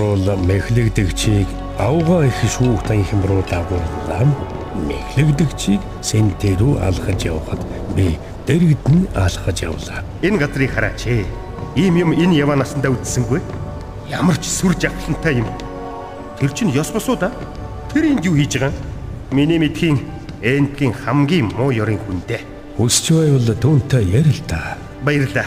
харуул мэхлэгдэгчийг авгаа их шүүхтэн хэмрүү дагууллаа. Мэхлэгдэгчийг сэнтэ рүү алхаж явхад би дэрэгд нь алхаж явлаа. Энэ газрыг хараач ээ. Ийм юм энэ яваа насандаа үдсэнгүй. Ямар ч сүр жавхлантай юм. Тэр чинь ёс босуу да. Тэр энд юу хийж байгаа юм? Миний мэдхийн энтгийн хамгийн муу ёрын хүн дээ. Хүсч байвал түүнтэй ярил та. Баярлаа.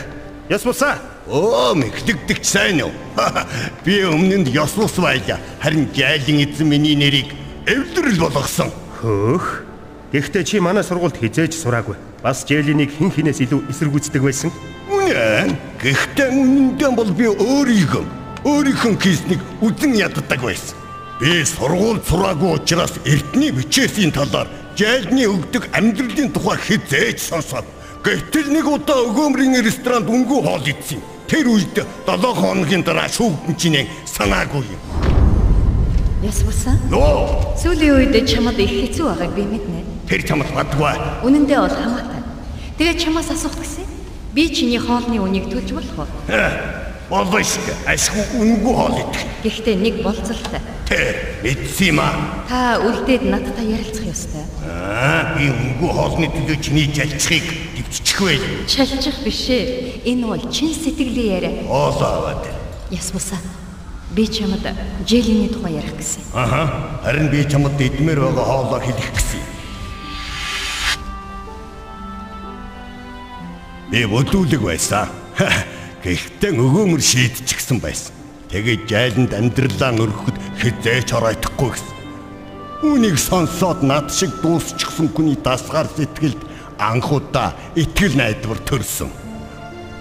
Ёс босаа. Оо мэхлэгдэгч сайн уу? Би өмнөнд ёс бус байлаа. Харин жайлын эзэн миний нэрийг эвлэрэл болгосон. Хөөх. Гэхдээ чи манай сургуульд хизээж сураагүй. Бас жээлинийг хэн хинээс илүү эсэргүүцдэг байсан. Үнэн. Гэхдээ үнэндээ бол би өөрийгөө өөрийнхөө кейснийг үзэн яддаг байсан. Би сургууль сураагүй учраас эртний бичээсийн талаар жайлны өгдөг амьдралын тухай хизээж сонсоод гэтэл нэг удаа өгөөмрийн ресторанд өнгөө хоол идсэн. Тэр үед 7 хоногийн дараа шүүгдэн чинь санаагүй юм. Яс бусан? Нөө, Сүүлийн үед чамд их хэцүү байгааг би мэднэ. тэр чамд бадгүй. Үнэн дээр бол хамаатай. Тэгээд чамаас асуух гэсэн. Би чиний хоолны үнийг төлж болох уу? Болоо шиг ашгүй өнгөө хоол идэх. Гэхдээ нэг болцолтой. Тэ мэдсэн юм аа. Та үлдээд надтай ярилцах ёстой. Аа, би өнгөө хоолны төлөө чиний жалчхыг төвччих байл. Шалчих бишээ. Энэ бол чин сэтгэлийн яриа. Оолоо аваад. Яс бусан. Би чамд жээлийн тухай ярих гэсэн. Аха. Харин би чамд идмээр байгаа хоолоо хэлэх гэсэн. Би бодүүлэг байсан. Гэхдээ өгөөмөр шийдчихсэн байсан. Тэгээд жайланд амьдралаа өргөхөд хизээч оройтхгүй гэсэн. Үүнийг сонсоод над шиг дуусчихсан хүний дасгаар сэтгэлд анхудаа итгэл найдвар төрсөн.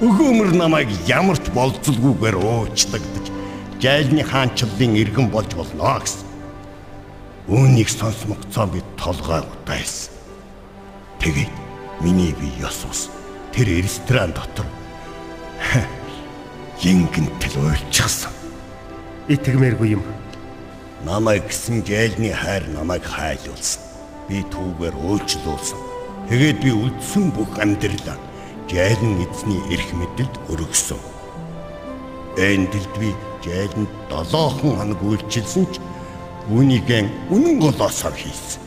Өгөөмөр намайг ямар ч болцолгүйгээр уучлагдаж жайлны хаанчлалын иргэн болж болно гэсэн. Үүнийг сонсмогцоо би толгой удайсан. Тэгээд миний би ёс ус тэр ресторан дотор гингэнтэл уйлчихсан. Итгэмээргүй юм. Намайг гисэн жайлны хайр намайг хайлуулсан. Би түүгээр уучлуулсан. Тэгээд би үлдсэн бүх амьдралаа жайлын эзний эрх мэдэлд өргөсөн. Эндэлд би жайланд 7 хоног үйлчилсэн ч үүнийгэн үнэн голоосоор хийсэн.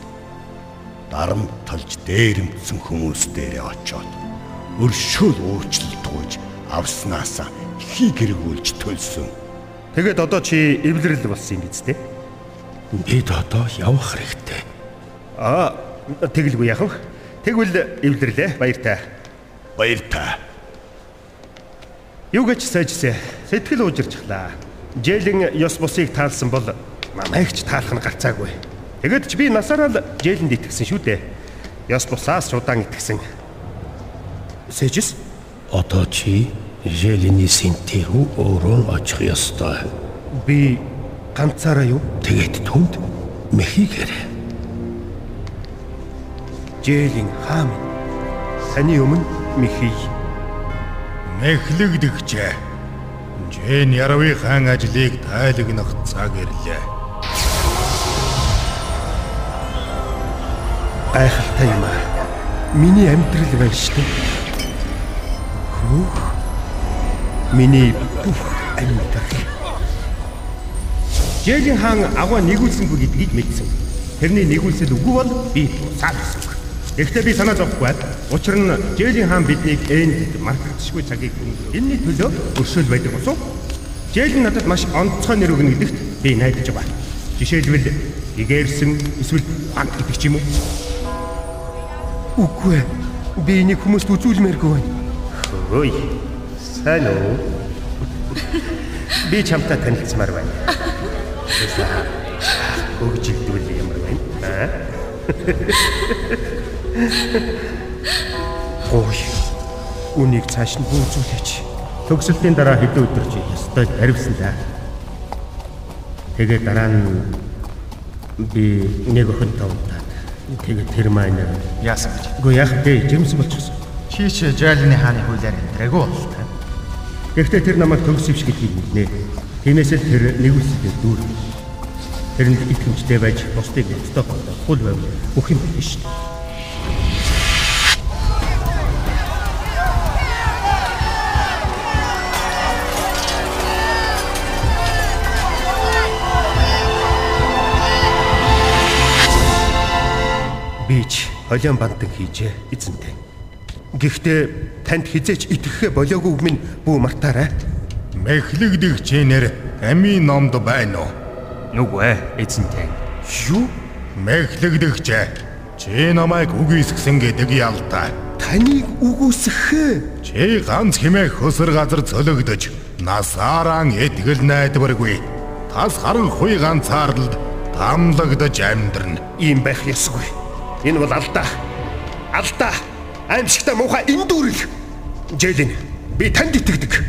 Дарам талж дээрэмдсэн хүмүүс дээрээ очоод өршөөл уучлалт гуйж авснаасаа ихийг эргүүлж төлсөн. Тэгээд одоо чи эвлэрэл болсон юм биз дээ? Бид одоо явах хэрэгтэй. Аа, тэгэлгүй яах вэ? Тэгвэл эвлэрлээ. Баяр та. Баяр та. Юу гэж сайжсэ? Сэтгэл уужирчлаа. Жээлэн ёс бусыг таалсан бол намайг ч таалах нь гарцаагүй. Тэгэд ч би насаараа л жээлэнд итгэсэн шүү дээ. Ёс бусаас удаан итгэсэн. Сэжис Одоо чи Желиний синтэ рүү өөрөө очих ёстой. би ганцаараа юу? Тэгээд түнд мэхийг ярэ. Жээлэн хаам. Таны өмнө михий. Мэхлэгдэгчээ. Жэн Яравын хаан ажлыг тайлагнах цаг ирлээ. Гайхалтай юм аа. Миний амьдрал байна шүү дээ. Хүүх. Миний бүх амьдрал. Жээлийн хаан агуу нэгүүлсэнгүй гэдгийг мэдсэн. Тэрний нэгүүлсэл үгүй бол би тусаад гэсэн. Гэхдээ би санаа зовхгүй байд. Учир нь Жээлийн хаан биднийг энд мартагдшгүй цагийг өнгөрөө. Энэний төлөө өршөөл байдаг болсон. Жээл нь надад маш онцгой нэр өгнө гэдэгт би найдаж байгаа. Жишээлбэл игээрсэн эсвэл хант гэдэг ч юм уу. Үгүй ээ. Би энийг хүмүүст үзүүлмээргүй байна. Хөөе. Сайн уу? Би чамтай танилцмаар байна. Хөгжилдүүл ямар байна? Аа? Ой. Үнийг цааш нь хөөцүүлээч. Төгсөлтийн дараа хэдэн өдөр чи ёстой харивсан да. Тэгээ дараа нь би нэг охин тавтаад тэгээ тэр маань Яасан гэж. Үгүй яах вэ? Жимс болчихсон. Чи ч Жайлны хааны хуулиар амьдраагүй болтой. Гэхдээ тэр намайг төгсөвч гэдгийг мэднэ. Тиймээс л тэр нэгүсэлтэй дүүр. Тэрэнд итгэмжтэй байж бусдыг өстой хул байв. Бүх юм биш шүү дээ. Би ч холион бандан хийжээ эзэнтэй. Гэхдээ танд хизээч итгэхэ болоогүй минь бүү мартаарай. Мэхлэгдэгчээр амийн номд байна уу? Нүгвэ эзэнтэй. Юу? Мэхлэгдэгчээ. Чи намайг үгүйсгсэн гэдэг ялтай. Таныг үгүйсгэх. Чи ганц хэмээх хөсөр газар цөлөгдөж насаараа этгэл найдваргүй. Тас харанхуй ганцаарлалд тамлагдаж амьдрна. Ийм байх ёсгүй. Энэ бол алдаа. Алдаа. Аимшигтай муухай эндүрэл. Жэлин би танд итгэдэг.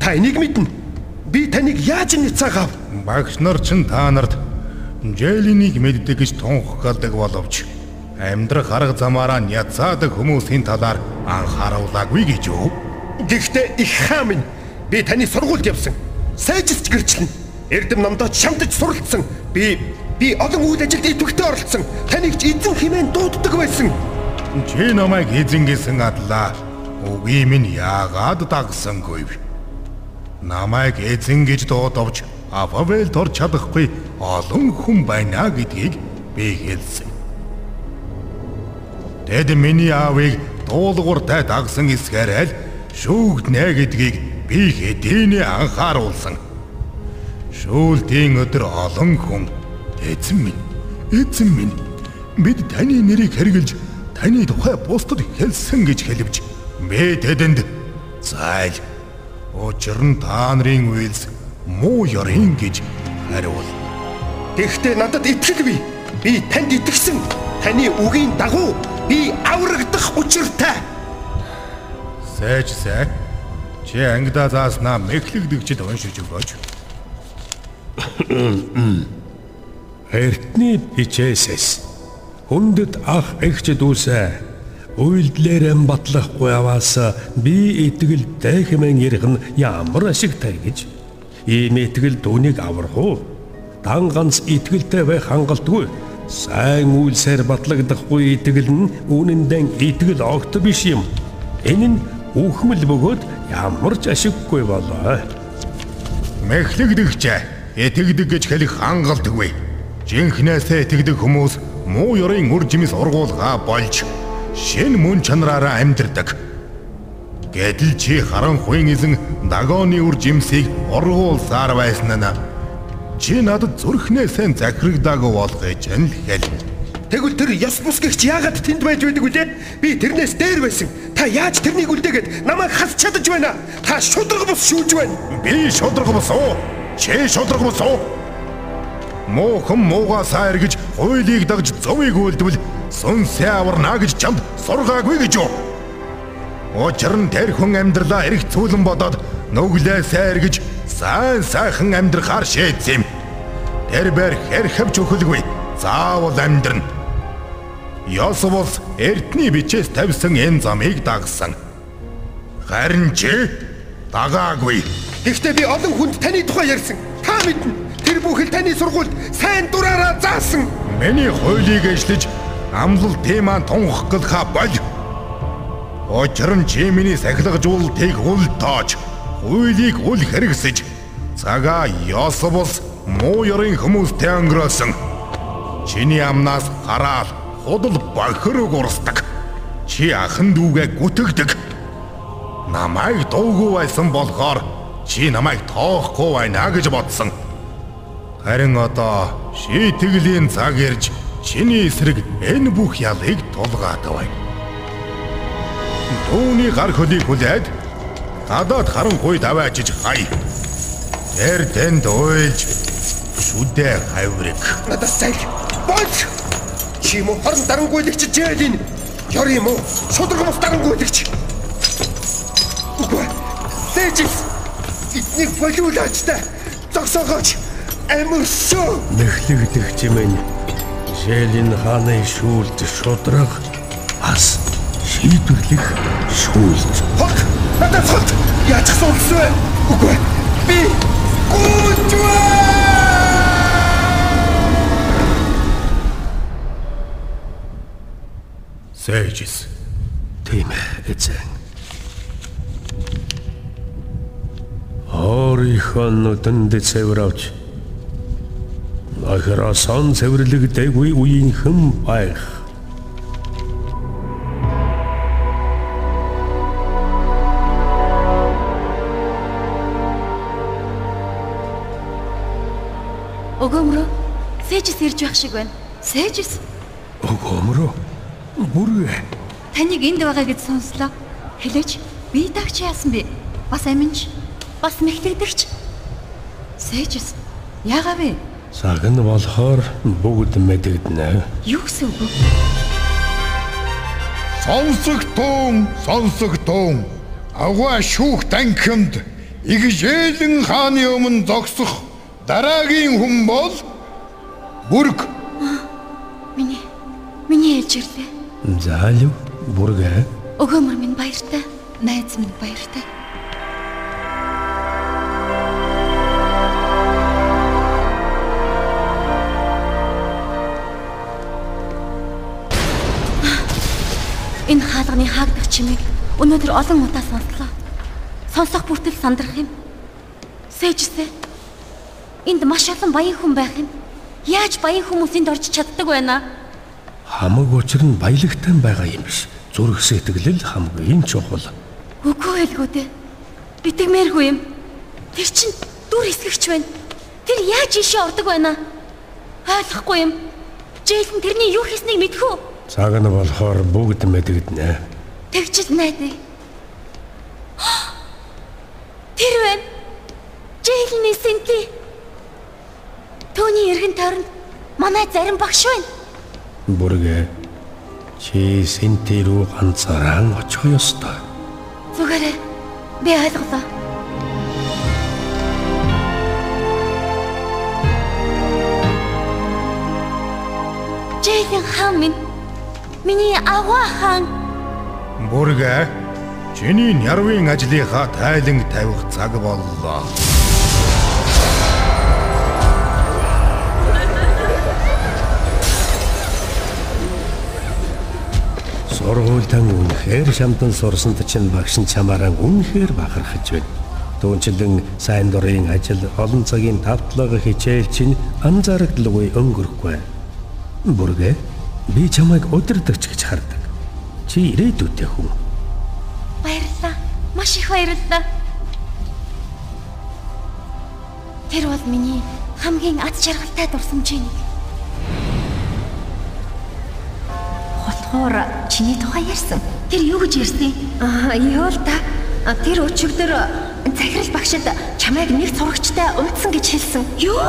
Та энийг мэднэ. Би таныг яаж нэцаагаав? Багш нар ч та нарт Жэлинийг мэддэг гэж тунхагладаг боловч амьдрах арга замаараа няцаадаг хүмүүсийн талаар анхааруулаагүй гэж юу? Гэхдээ их хаа минь би таны сургуульд явсан. Сайжилт гэрчлэн. Эрдэм намдаа шамдаж суралцсан. Би би олон үйл ажилд идэвхтэй оролцсон. Таныг ч эзэн хэмээн дууддаг байсан. Чи намайг эзэн гэсэн адлаа. Үгүй минь яагаад дагсангүй? Намайг эзэн гэж дуудавч Ававел тор чадахгүй олон хүн байна гэдгийг би хэлсэн. Тэд миний аавыг дуулууртай дагсан эсгээрэл шүүгднэ гэдгийг би хэдийнэ анхааруулсан. Шүүлтийн өдөр олон хүн эзэн минь, эзэн минь бид таны нэрийг хэрглэж таны тухай бусдад хэлсэн гэж хэлвэж би тэдэнд зайл учир нь та нарын үйлс муу ёрын гэж хариул. Тэгэхдээ надад итгэлгүй. Би танд итгэсэн. Таны үгийн дагуу би аврагдах учиртай. Сэж сай. Чи ангидаа зааснаа мэхлэгдэгчд уншиж өгөөч. Эртний хичээсэс. Хүндэт ах эгч дүүсэ үйлдэлээр батлахгүй аваас би итгэлтэй хэмээн ярих нь ямар ашигтай гэж. Ийм итгэл дүүнийг аврах уу дан ганц итгэлтэй байх хангалтгүй. Сайн үйлсээр батлагдахгүй итгэл нь үнэндээ итгэл огт биш юм. Энэ нь үхмэл бөгөөд ямар ч ашиггүй болоо. Мэхлэгдэгчээ итгэдэг гэж хэлэх хангалтгүй. Жинхнээсээ итгэдэг хүмүүс муу ёрын үр жимс ургуулгаа болж шин мөн чанараараа амьдардаг. Гэтэл чи харанхуйн эзэн дагооны үр жимсийг ургуулсаар байсан нь чи надад зүрхнээсээ захирагдаагүй болгож нь л хэл. Тэгвэл тэр ёс бус гэгч яагаад тэнд байж байдаг вүлээ? Би тэрнээс дээр байсан. Та яаж тэрнийг үлдээгээд намайг хас чадаж байна? Та шудраг бус шүүж байна. Би шудраг бус уу? Чи шудраг бус уу? Муухан муугасаа эргэж хуулийг дагж зөвийг үлдвэл сүнсээ аварна гэж чамд сургаагүй гэж юу? Учир нь тэр хүн амьдралаа эрх цүүлэн бодоод нүглээсээ эргэж сайн сайхан амьдрахаар шийдсэн юм. Тэр бэр хэрхэвч өхөлгүй. Заавал амьдрна. Йосовос эртний бичээс тавьсан энэ замыг дагсан. Харин чи дагаагүй. Гэхдээ би олон хүнд таны тухай ярьсан. Та мэднэ. Тэр бүхэл таны сургуульд сайн дураараа заасан. Миний хуулийг эшлэж амлал тиймаа тунх гэлха бол. Учир нь чи миний сахилгажуултыг үл тоож, хуулийг үл хэрэгсэж, цагаа Йосовос муу ёрын хүмүүстэй өнгөрөөсөн. Чиний амнаас хараал худал бохирог урсдаг. Чи ахан дүүгээ гүтгдэг. Намайг дуугүй байсан болохоор чи намайг тоохгүй байна гэж бодсон. Харин одоо шийтгэлийн цаг ирж чиний эсрэг энэ бүх ялыг тулгаад байна. Дүүний гар хөлийг хүлээд гадаад харанхуй даваачиж хай. Тэр тэнд уйлж шүдэ хаврыг. Надаас зайл. Болж. Чи мөн хорон дарангуйлагч жээл энэ. Ёр юм уу? Шудраг мус дарангуйлагч. Үгүй. Сэжис. Эднийг болиулаач та. Зогсоогооч. Амарсоо. мэхлэгдэх чимэн Жэлин хааны шүүлт шудраг ас шийдвэрлэх шүүлт Хот. Надаас хот. Яаж асуусан вэ? Үгүй. Би гүйж Сэжис. тийм ээ эзэн Орийнхоо нүдэнд цэвэравч Охиросон цэвэрлэгдэггүй үеийнхэн байх. Өгөөмрөө Сэжис ирж байх шиг байна. Сэжис? Өгөөмрөө. Бүргээ. Таныг энд байгаа гэж сонслоо. Хэлээч. Би тагч яасан бэ? Бас аминч. Бас мэгтэгдэрч. Сэжис. Яагаа вэ? Цаг нь болохоор бүгд мэдэгдэнэ. Юу гэсэн үг вэ? Сонсогтун, сонсогтун. Агва шүүх танхимд игжээлэн хааны өмнө зогсох дараагийн хүн бол бүрг Миний миний ээлж ирлээ. Заалив бүргэ. Өгөөмөр минь баяртай. Найз минь баяртай. Энэ хаалганы хаагдах чимийг өнөөдөр олон удаа сонслоо. Сонсох бүртэл сандрах юм. Сэжсэ. Энд маш олон баян хүн байх юм. Яаж баян хүмүүс энд орж чаддаг байна? Хамаг учир нь баялагтай байгаа юм биш. Зүрх сэтгэл хамгийн чухал. Үгүй элгүү дээ. Битгмээргүй юм. Тэр чин дүр эсгэгч байна. Тэр яаж ийшээ ордог байна? Ойлгохгүй юм. Жэйлэн тэрний юу хийснийг мэдхүү. Цаг нь болохоор бүгд мэдэгдэнэ. Тэгчил найдаа. Тэр байна. Жэйлний сэнти. Төвний эргэн тойронд манай зарим багш байна. Бүргэ. Чи синтэ рүү ганцаараа очих ёстой. Зүгээрээ би ойлголоо. Жэйлэн хаан минь миний аваа хаан бүргэ чиний нярвын ажлынхаа тайлан тавих цаг боллоо. Сургуультан үнэхээр шамдан сурсанд чинь багш нь чамаараа үнэхээр бахархаж байна. Түүнчлэн сайн дурын ажил олон цагийн тавтлага хичээл чинь анзаарагдaltaгүй өнгөрөхгүй. Бүргэ би чамайг удирдахч гэж хардаг. Чи ирээдүйтэй хүн. баярлалаа. Маш их баярлалаа. Тэр бол миний хамгийн аз жаргалтай дурсамжийн нэг. Хотхоор чиний тухай ярьсан. Тэр юу гэж ярьсан? Аа, юу л та. Тэр өчигдөр захирал багшид чамайг нэг сурагчтай уулзсан гэж хэлсэн. Юу?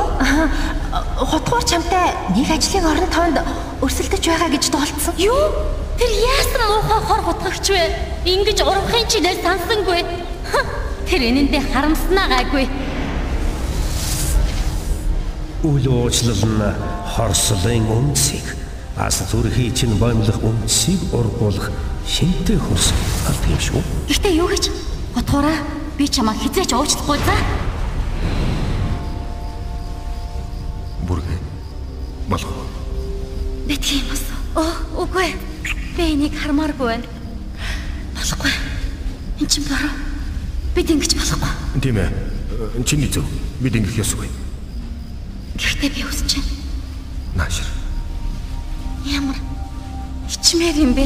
Хотхоор чамтай нэг ажлын орон тоонд өрсөлдөж байгаа гэж дуулцсан. Юу? Тэр яасан муухай хор хутгагч вэ? Ингиж урахын чинээ сансангүй. Тэр энэндээ харамснаа гайгүй. Үл уучлал нь хорслын үнсийг бас зүрхий чинь боомлох үнсийг ургуулах шинтэй хөрс алт юм шүү. Гэтэ юу гэж? Хотхоораа би чамаа хизээч уучлахгүй за. Бүргэ болох. Битгий юм бас. Оо, үгүй. Би энийг хармааргүй байна. Болохгүй. Энд чинь бороо. Бид ингэж болохгүй. Тийм ээ. Чиний зөв. Бид ингэх ёсгүй. Гэхдээ би үсэж байна. Наашир. Ямар хичмээр юм бэ?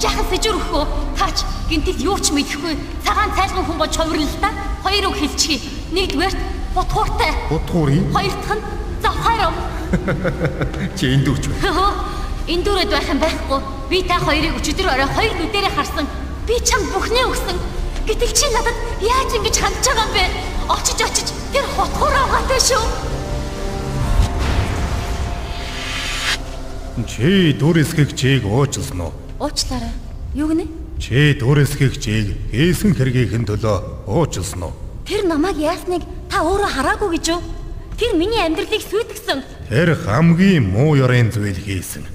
Жахан сэжүр өхөө. Таач гинтэл юу ч мэдэхгүй. Цагаан цайлган хүн болж хувирлаа та. Хоёр үг хэлчихье. Нэгдүгээрт бутууртай. Утгуурын Хоёр дахь нь завхаарам. чи эндүүч. Энэ дүүрэд байх юм байхгүй. Би та хоёрыг өчигдөр орой хоёр нүдэрээ харсан. Би чамд бүхнээ өгсөн. Гэтэл чи надад яаж ингэж хандж байгаа юм бэ? Очиж очиж тэр хотхоор аваатай шүү. Чи дүрэсгэгчийг уучлсан уу? Уучлаарай. Юу гинэ? Чи дүрэсгэгчийг хийсэн хэргийнхэн төлөө уучлсан уу? Тэр намайг яасныг та өөрөө хараагүй гэж юу? Тэр миний амьдралыг сүйтгэсэн. Тэр хамгийн муу ёрын зүйл хийсэн.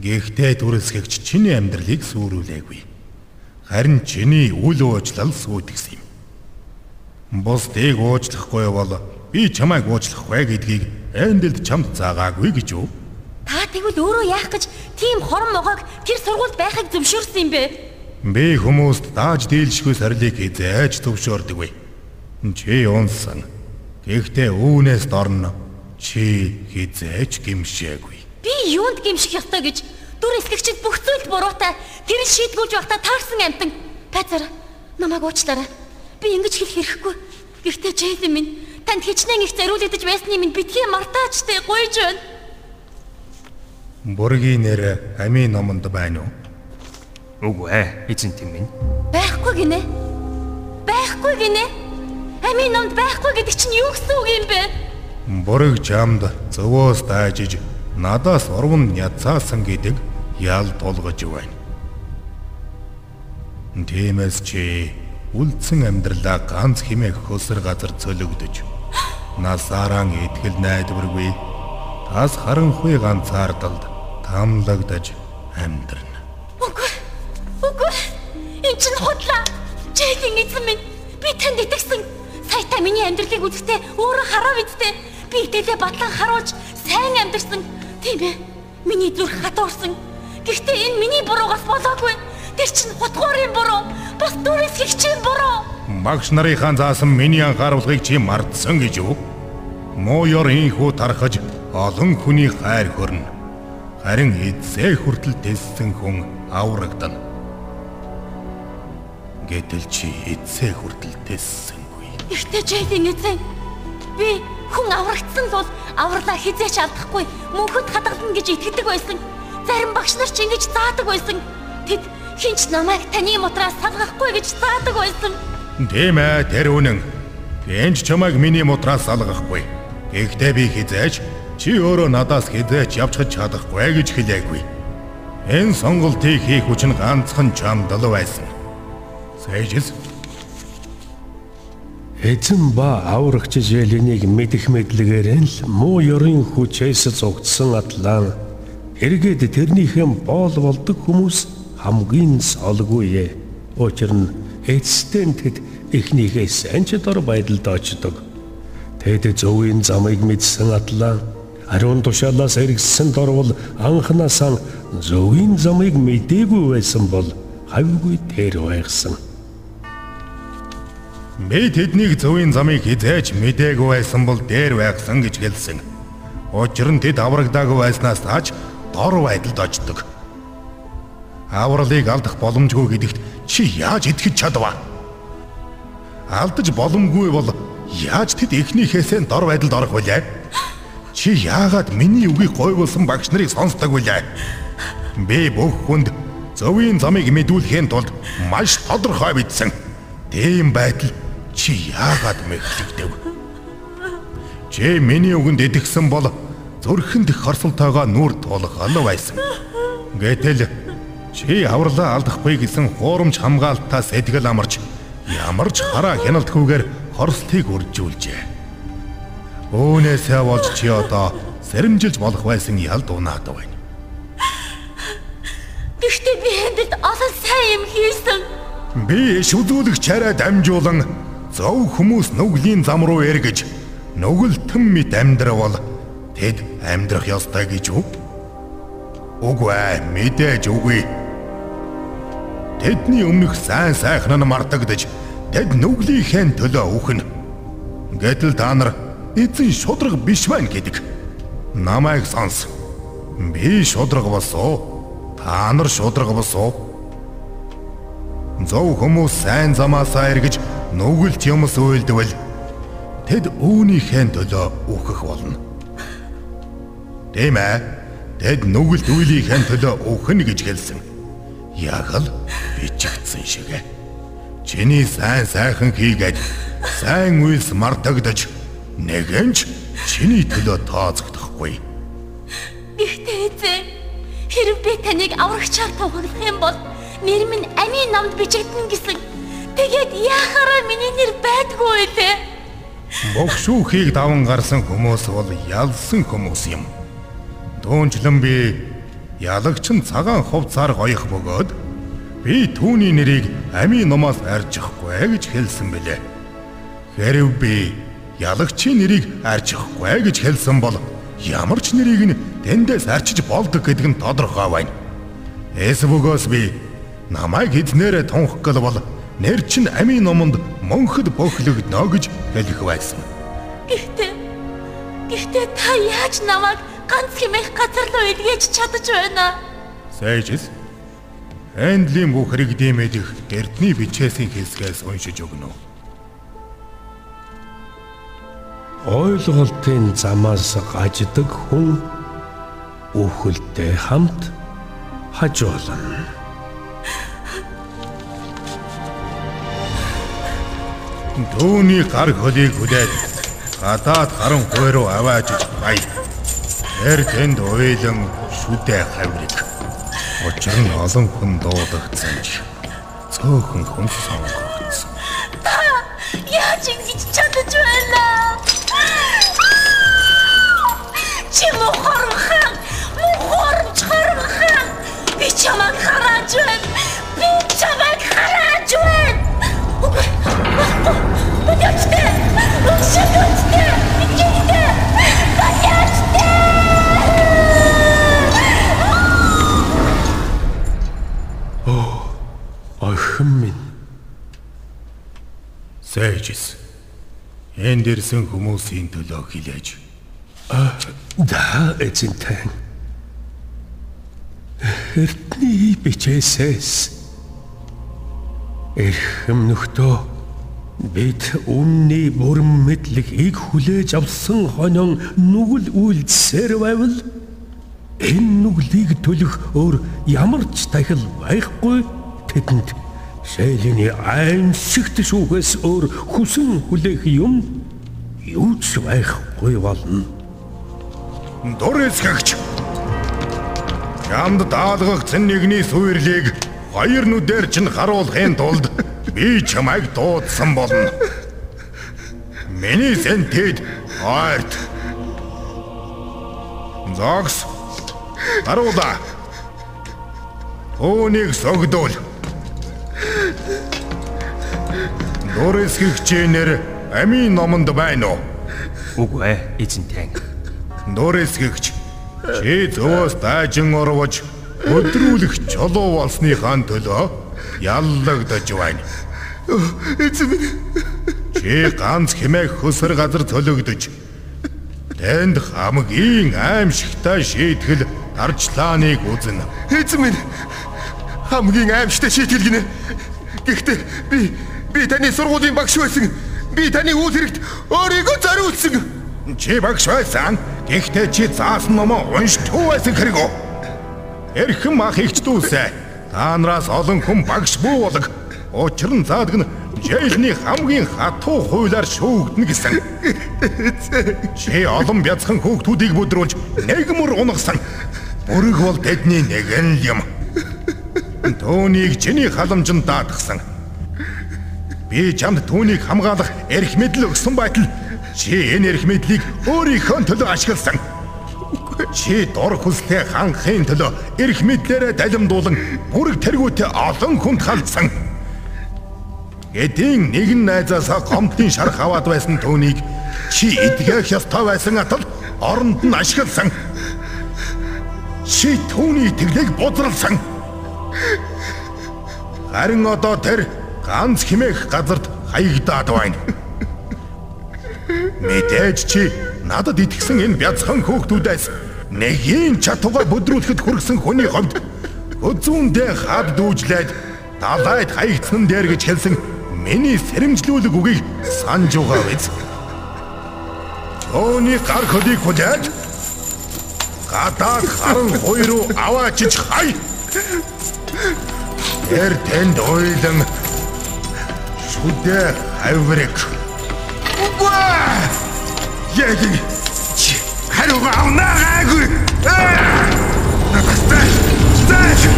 Гэхдээ дүрэсгэгч чиний амьдралыг сүрүүлээгүй. Харин чиний үл уучлал сүйтгэсэн юм. Бусдыг уучлахгүй бол би чамайг уучлахгүй гэдгийг эндэлд чамд заагаагүй гэж юу? Та тэгвэл өөрөө яах гэж тийм хорон могоог тэр сургуульд байхыг зөвшөөрсөн юм бэ? Би хүмүүст дааж дийлшгүй сарлыг хизээж төвшөөрдөг вэ. Чи унсан. Гэхдээ үүнээс дорно чи хизээж гимшээгүй. Би юунд гимших ёстой гэж дүр эсгэгчд бүх зүйл буруутай тэр шийдгүүлж байхдаа таарсан амтан. Пазар намайг уучлаарай. Би ингэж хэлэх хэрэггүй. Гэхдээ Джейлин минь та Танд хичнээн их зориулагдаж байсны минь битгий мартаачтай гуйж байна. Бүргийн нэр амийн номонд байна уу? Үгүй ээ, эзэн тийм минь. Байхгүй гинэ. Байхгүй гинэ. Амийн номд байхгүй гэдэг чинь юу гэсэн үг юм бэ? Бүрэг жамд зөвөөс дайжиж надаас урван ядцаасан гэдэг ял тулгаж байна. Тиймээс чи үлдсэн амьдралаа ганц химээх хөсөр газар цөлөгдөж насаараа итгэл найдваргүй тас харанхуй ганцаардалд тамлагдаж амьдрна. Үгүй. Үгүй. Энд чинь худлаа. Жэйдин эзэн минь би танд итгэсэн. Саята миний амьдралыг үзэхдээ өөрөө хараа бидтэй. Би идэлээ батлан харуулж сайн амьдэрсэн. Тийм ээ. Миний зүрх хатуурсан. Гэхдээ энэ миний буруугаас болоогүй. Тэр чинь хутгуурын буруу. Бас дүрээс хэгчийн буруу. Багш нарынхаа заасан миний анхааруулгыг чи мартсан гэж юу? Муу ёр инхүү тархаж олон хүний хайр хөрнө. Харин эзээ хүртэл тэлсэн хүн аврагдана. Гэтэл чи эзээ хүртэл тэлсэнгүй. Ихтэй Жэйдин эзэн. Би хүн аврагдсан бол авралаа хизээч алдахгүй мөнхөд хадгална гэж итгэдэг байсан. Зарим багш нар ч ингэж заадаг байсан. Тэд хинч намайг таны мутраас салгахгүй гэж заадаг байсан. Тийм ээ, тэр үнэн. Гэнж чамайг миний мутраас салгахгүй. Гэхдээ би хизээч чи өөрөө надаас хизээч явж чадахгүй гэж хэлээгүй. Энэ сонголтыг хийх хүч нь ганцхан чамд л байсан. Сэжис Эзэн ба аврагч Желенийг мэдэх мэдлэгээр л муу ёрын хүчээс зогдсон атлан эргээд тэрнийхэн боол болдог хүмүүс хамгийн солгүй ээ. Учир нь эцэстэн тэд эхнийхээ дор байдалд очдог. Тэд зөвийн замыг мэдсэн атлан ариун тушаалаас эргэсэн дорвол анханасаа зөвийн замыг мэдээгүй байсан бол хавьгүй тэр байгсан. Би тэднийг зөвийн замыг хизээж мдээгүй байсан бол дээр байгсан гэж хэлсэн. Учир нь тэд аврагдаагүй байснаас тааж дор байдалд очдог. Авралыг алдах боломжгүй гэдэгт чи яаж итгэж чадваа? Алдаж боломгүй бол яаж тэд эхнийхээсээ дор байдалд орох вүлээ? Чи яагаад миний үгийг гойволсон багш нарыг сонсдог вүлээ? Би бүх хүнд зөвийн замыг мэдүүлэхийн тулд маш тодорхой бичсэн. Тийм байдал чи яагаад мэхлэгдэв? Чи миний үгэнд итгэсэн бол зүрхэнд их хорсолтойгоо нүур тулгал байсан. Гэтэл чи авралаа алдахгүй гэсэн хуурамч хамгаалтаас эдгэл амарч ямар ч хараа хяналтгүйгээр хорслтыг үржүүлжээ. Өөнөөсөө болж чи одоо сэрэмжилж болох байсан ял дунаад байна. Гэхдээ би хэндэлд олон сайн юм хийсэн. Би шүдүүлэх чараа дамжуулан зөв хүмүүс нүглийн зам руу эргэж нүгэлтэн мэд амьдравал тэд амьдрах ёстой гэж үү? Үгүй ээ, мэдээж үгүй. Тэдний өмнөх сайн сайхан нь мартагдаж тэд нүглийнхээ төлөө үхнэ. Гэтэл та нар эзэн шудраг биш байна гэдэг. Намайг сонс. Би шудраг болсоо. Та нар шудраг болсоо. Зөв хүмүүс сайн замаасаа эргэж нүгэлт юмс үйлдвэл тэд үүнийхээ төлөө үхэх болно. Тийм ээ. Тэд нүгэлт үйлийнхээ төлөө үхнэ гэж хэлсэн. Яг л бичигдсэн шиг. Чиний сайн сайхан хийгээд сайн үйлс мартагдаж нэгэнч чиний төлөө тооцогдохгүй. Гэхдээ эзэн хэрв би таныг аврагчаар тоглох юм бол нэр минь амийн номд бичигдэнэ гэсэн. Тэгээд яхаараа миний нэр байдгүй лээ. Богшүүхийг даван гарсан хүмүүс бол ялсан хүмүүс юм. Дүүнчлэн би ялагчин цагаан хувцаар гоёх бөгөөд би түүний нэрийг амийн номоос арьжихгүй гэж хэлсэн бэлээ. Хэрв би ялагчийн нэрийг арьжихгүй гэж хэлсэн бол ямар ч нэрийг нь тэндээс арчиж болдог гэдэг нь тодорхой байна. Эсвөгөөс би намайг эзнэрээ тунх гал бол нэр чинь амийн номонд мөнхөд бөхлөгднө гэж хэлэх байсан. Гэхдээ гэхдээ та яаж намайг ганц хэмээх газар руу илгээж чадаж байна? Сайжс. Эндлийн бүх хэрэгдэм мэдих эрдний бичээсийн хэсгээс уншиж өгнө. Ойлголтын замаас гаждаг хүн үхэлтэй хамт хажуулна. Төвний гар хөлийг хүлээд гадаад харан хой руу аваажиж бай. Тэр тэнд уйлан шүдэ хаврыг. Учир нь олон хүн дуудагдсан ч цөөхөн хүн сонгогдсон. Чи мохорон хаан, мохорон чорон хаан. Би чамайг хараад байна. Би чамайг хараад байна. Подожди! Подожди! Подожди! Подожди! Охин минь Сэжис. Энд ирсэн хүмүүсийн төлөө хилээж. Да эзэнтэй. Эртний бичээсээс эрхэм нөхдөө бид үнний бүрэн мэдлэгийг хүлээж авсан хонон нүгэл үйлдсээр байвал энэ нүглийг төлөх өөр ямар ч тахил байхгүй тэдэнд шэйлийн аимшигт шүүхээс өөр хүсэн хүлээх юм юу ч байхгүй болно. Дурэсгэгч. Ямд даалгагдсан нэгний сүйрлийг хоёр нүдээр чинь харуулахын тулд би чамайг дуудсан болно. Миний сэнтэд ойрт. Зогс. Харуула. Өөнийг согдуул. Дурэсгэгчээр амийн номонд байна уу? Үгүй ээ, эзэнтэй. Дурэсгэгч чи зөөс дайжин орвож өдрүүлэх чулуу болсныхаа төлөө яллагдаж байна. Минь Чи ганц хэмээх хөсөр газар төлөгдөж тэнд хамгийн аимшигтай шийтгэл дарчлааныг үзнэ. эзэн минь хамгийн аимшигтай шийтгэл гинэ. Гэхдээ би би таны сургуулийн багш байсан. Би таны үйл хэрэгт өөрийгөө зориулсан. Чи багш байсан. Гэхдээ чи заасан номоо уншдгүй байсан хэрэг үү? Эрхэм ах ихч дүүсээ. Та нараас олон хүн багш бүү болог. Учир нь заадаг нь жэйхний хамгийн хатуу хуулиар шүүгдэнэ гэсэн. Чи олон бяцхан хүүхдүүдийг бүдрүүлж нэгмөр унгасан. Бүрэг бол тэдний нэгэн юм. Төөнийг чиний халамжинд даатгсан. Би чамд түүнийг хамгаалах эрх мэдэл өгсөн байтал чи энэ эрх мэдлийг өөрийнхөө төлөө ашигласан. Чи дор хүстэй ханхын төлөө эрх мэдлээрээ далимдуулан бүрэг тэргүүтээ олон хүнд халдсан. Эдийн нэгэн найзаасаа гомдын шарх аваад байсан түүнийг чи эдгэх ёстой байсан атал оронд нь ашигласан. Чи түүний итгэлийг бузралсан. Харин одоо тэр ганц химээх газарт хаягдаад байна. Мэдээж чи надад итгэсэн энэ бяцхан хөөхтүүдээс нэгийн чатуга бүдрүүлэхэд хүргэсэн хүний хувьд өзүүндээ хад дүүжлээд далайд хаягдсан дээр гэж хэлсэн миний сэрэмжлүүлэг үгийг санаж байгаа биз. Тооны гар хөдийг хүлээж гадаад харан хой руу аваачиж хай. Тэр тэнд ойлон шүдэ аврэг. Үгүй! Яг чи хариуга авнаа гайгүй. Зай! Зай! Зай!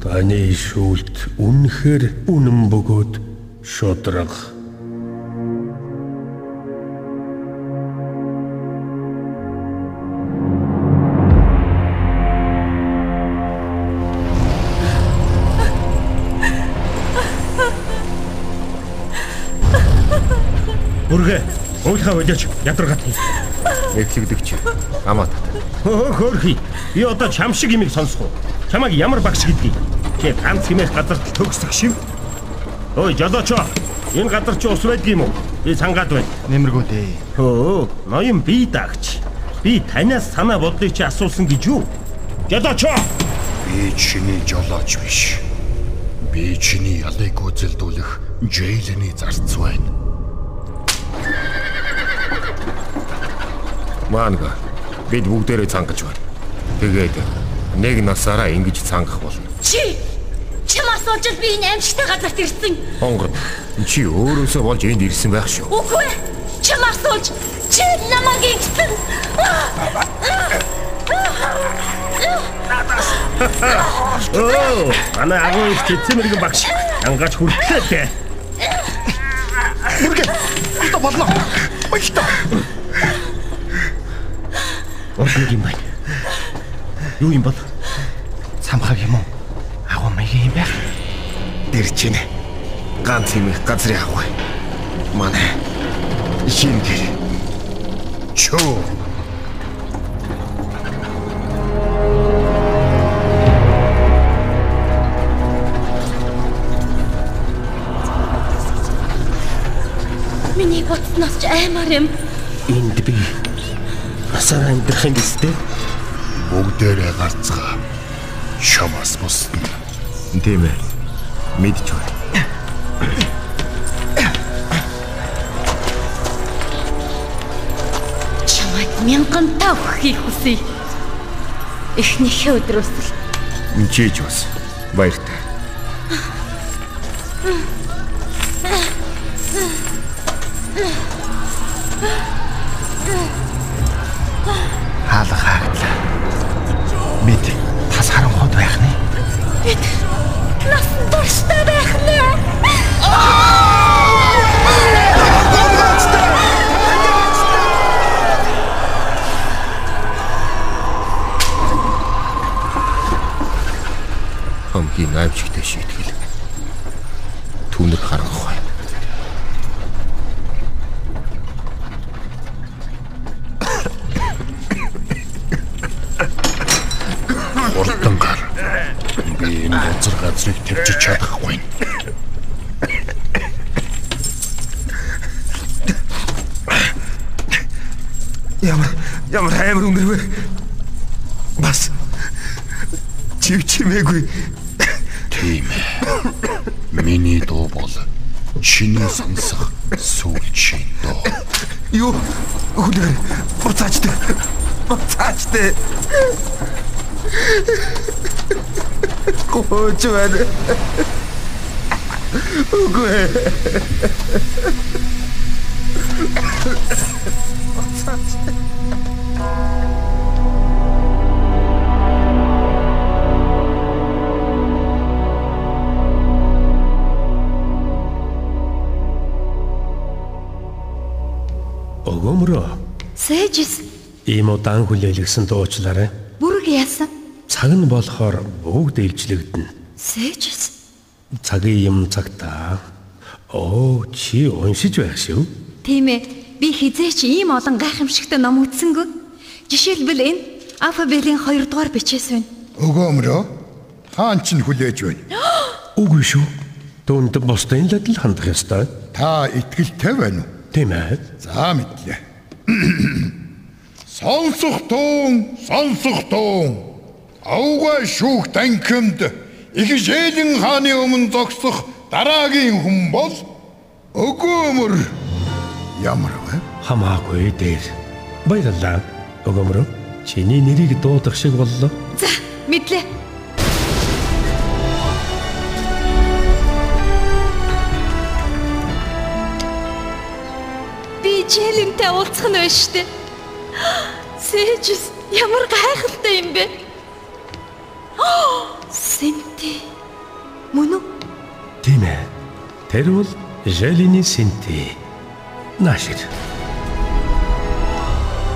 Таны шүүлт үнэхээр үнэн бөгөөд шодраг. Уйлхаа болооч ядаргаад хий. Эглэгдэгч. Амаа тат. Хөө хөөрхий. Би одоо чам шиг имийг сонсох уу? Чамайг ямар багш гэдгийг. Чи ганц хэмээх газарт төгсөх шив. Ой, жолооч. Энэ газар чи ус байдгийм үү? Би цангаад байна. Нэмэргүй дээ. Хөө, ноён би дагч. Би танаас санаа бодлыг чи асуусан гэж юу? Жолооч. Би чиний жолооч биш. Би чиний ялыг үзэлдүүлэх Джейлений зарц байна. Маанга бид бүгдээрээ цангаж байна. Тэгээд нэг насаараа ингэж цангах болно. Чи чим асууж л би энэ амжилттай газарт ирсэн. Хонгор чи өөрөөсөө болж энд ирсэн байх шүү. Үгүй ээ. Чим асууж чи намайг ингэсэн. Оо, манай агуу их цэцэн мэрэгэн багш. Ангаач хүртлээ дээ. Урд юм байна. Юу юм бол? Самхаг юм уу? Агуу маяг юм байх. Ирж байна. Ганц юм их газрын авах. Манай шин тэр. Чөө. Миний бодсноос ч аймаар юм. Энд би насаар амьдрах юм биз дээ. Бүгдээрээ гарцгаа. Шамаас бусна. Тийм ээ. Байна. Чамайг мянган тав хийх хүсье. Эхнийхээ өдрөөс л Чиж бас баяртай. Гооч байна. Үгүй. Өгөөмрөө. Сэжис Ийм удаан хүлээлгсэн дуучлаарай. бүрэг яасан. Цаг нь болохоор бүгд илжлэгдэнэ. Сэжис Цагийн юм цагтаа. Оо, чи уншиж байх шүү. Тийм ээ. Би хизээч ийм олон гайхамшигтай ном үзсэнгүй. Жишээлбэл энэ алфабетийн 2 дугаар бичээс байна. Өгөөмрөө хаан ч хүлээж байна. Үгүй шүү. Түүнд бусдын л адил хандах ёстой. Та итгэлтэй байна уу? Тийм ээ. За мэдлээ. Сонсох туун, сонсох туун. Ауга шүүх танхимд их жээлэн хааны өмнө зогсох дараагийн хүн бол өгөөмөр. Ямар вэ? Хамаагүй дээр. Баярлалаа. Өгөөмрөө. Чиний нэрийг дуудах шиг боллоо. За, мэдлээ. Би Джелентэй уулзах нь байна штэ. Сэжис ямар гайхалтай юм бэ? Сэнти. Мөн үү? Тийм ээ. Тэр бол Желиний Синти. Наашир.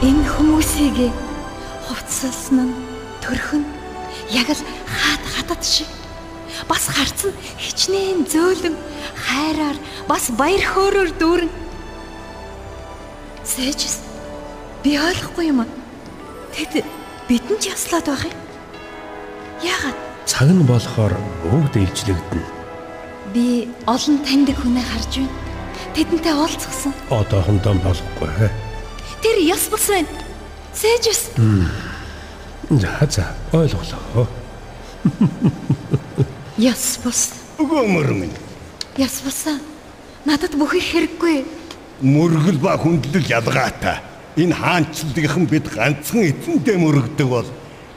Энэ хүмүүсийг хувцаслан нь төрхөн яг л хаад хатад шиг бас харц нь хичнээн зөөлөн хайраар бас баяр хөөрөөр дүүрэн Сэжс би ойлгохгүй юм. Тэд бидэнд яслаад байх юм. Яагаад Цаг нь болохоор бүгд илжлэгдэнэ. би олон таньдаг хүнээ харж байна. Тэдэнтэй уулзсан. Одоохондоо болохгүй. Тэр яс бус байна. Сэжс За за ойлголоо. Яс бус. Өгөөмөр минь. Яс бусаа. Надад бүх их хэрэггүй. Мөргөл ба хүндлэл ялгаатай. Энэ хаанчлалынхан бид ганцхан эзэндээ мөрөгдөг бол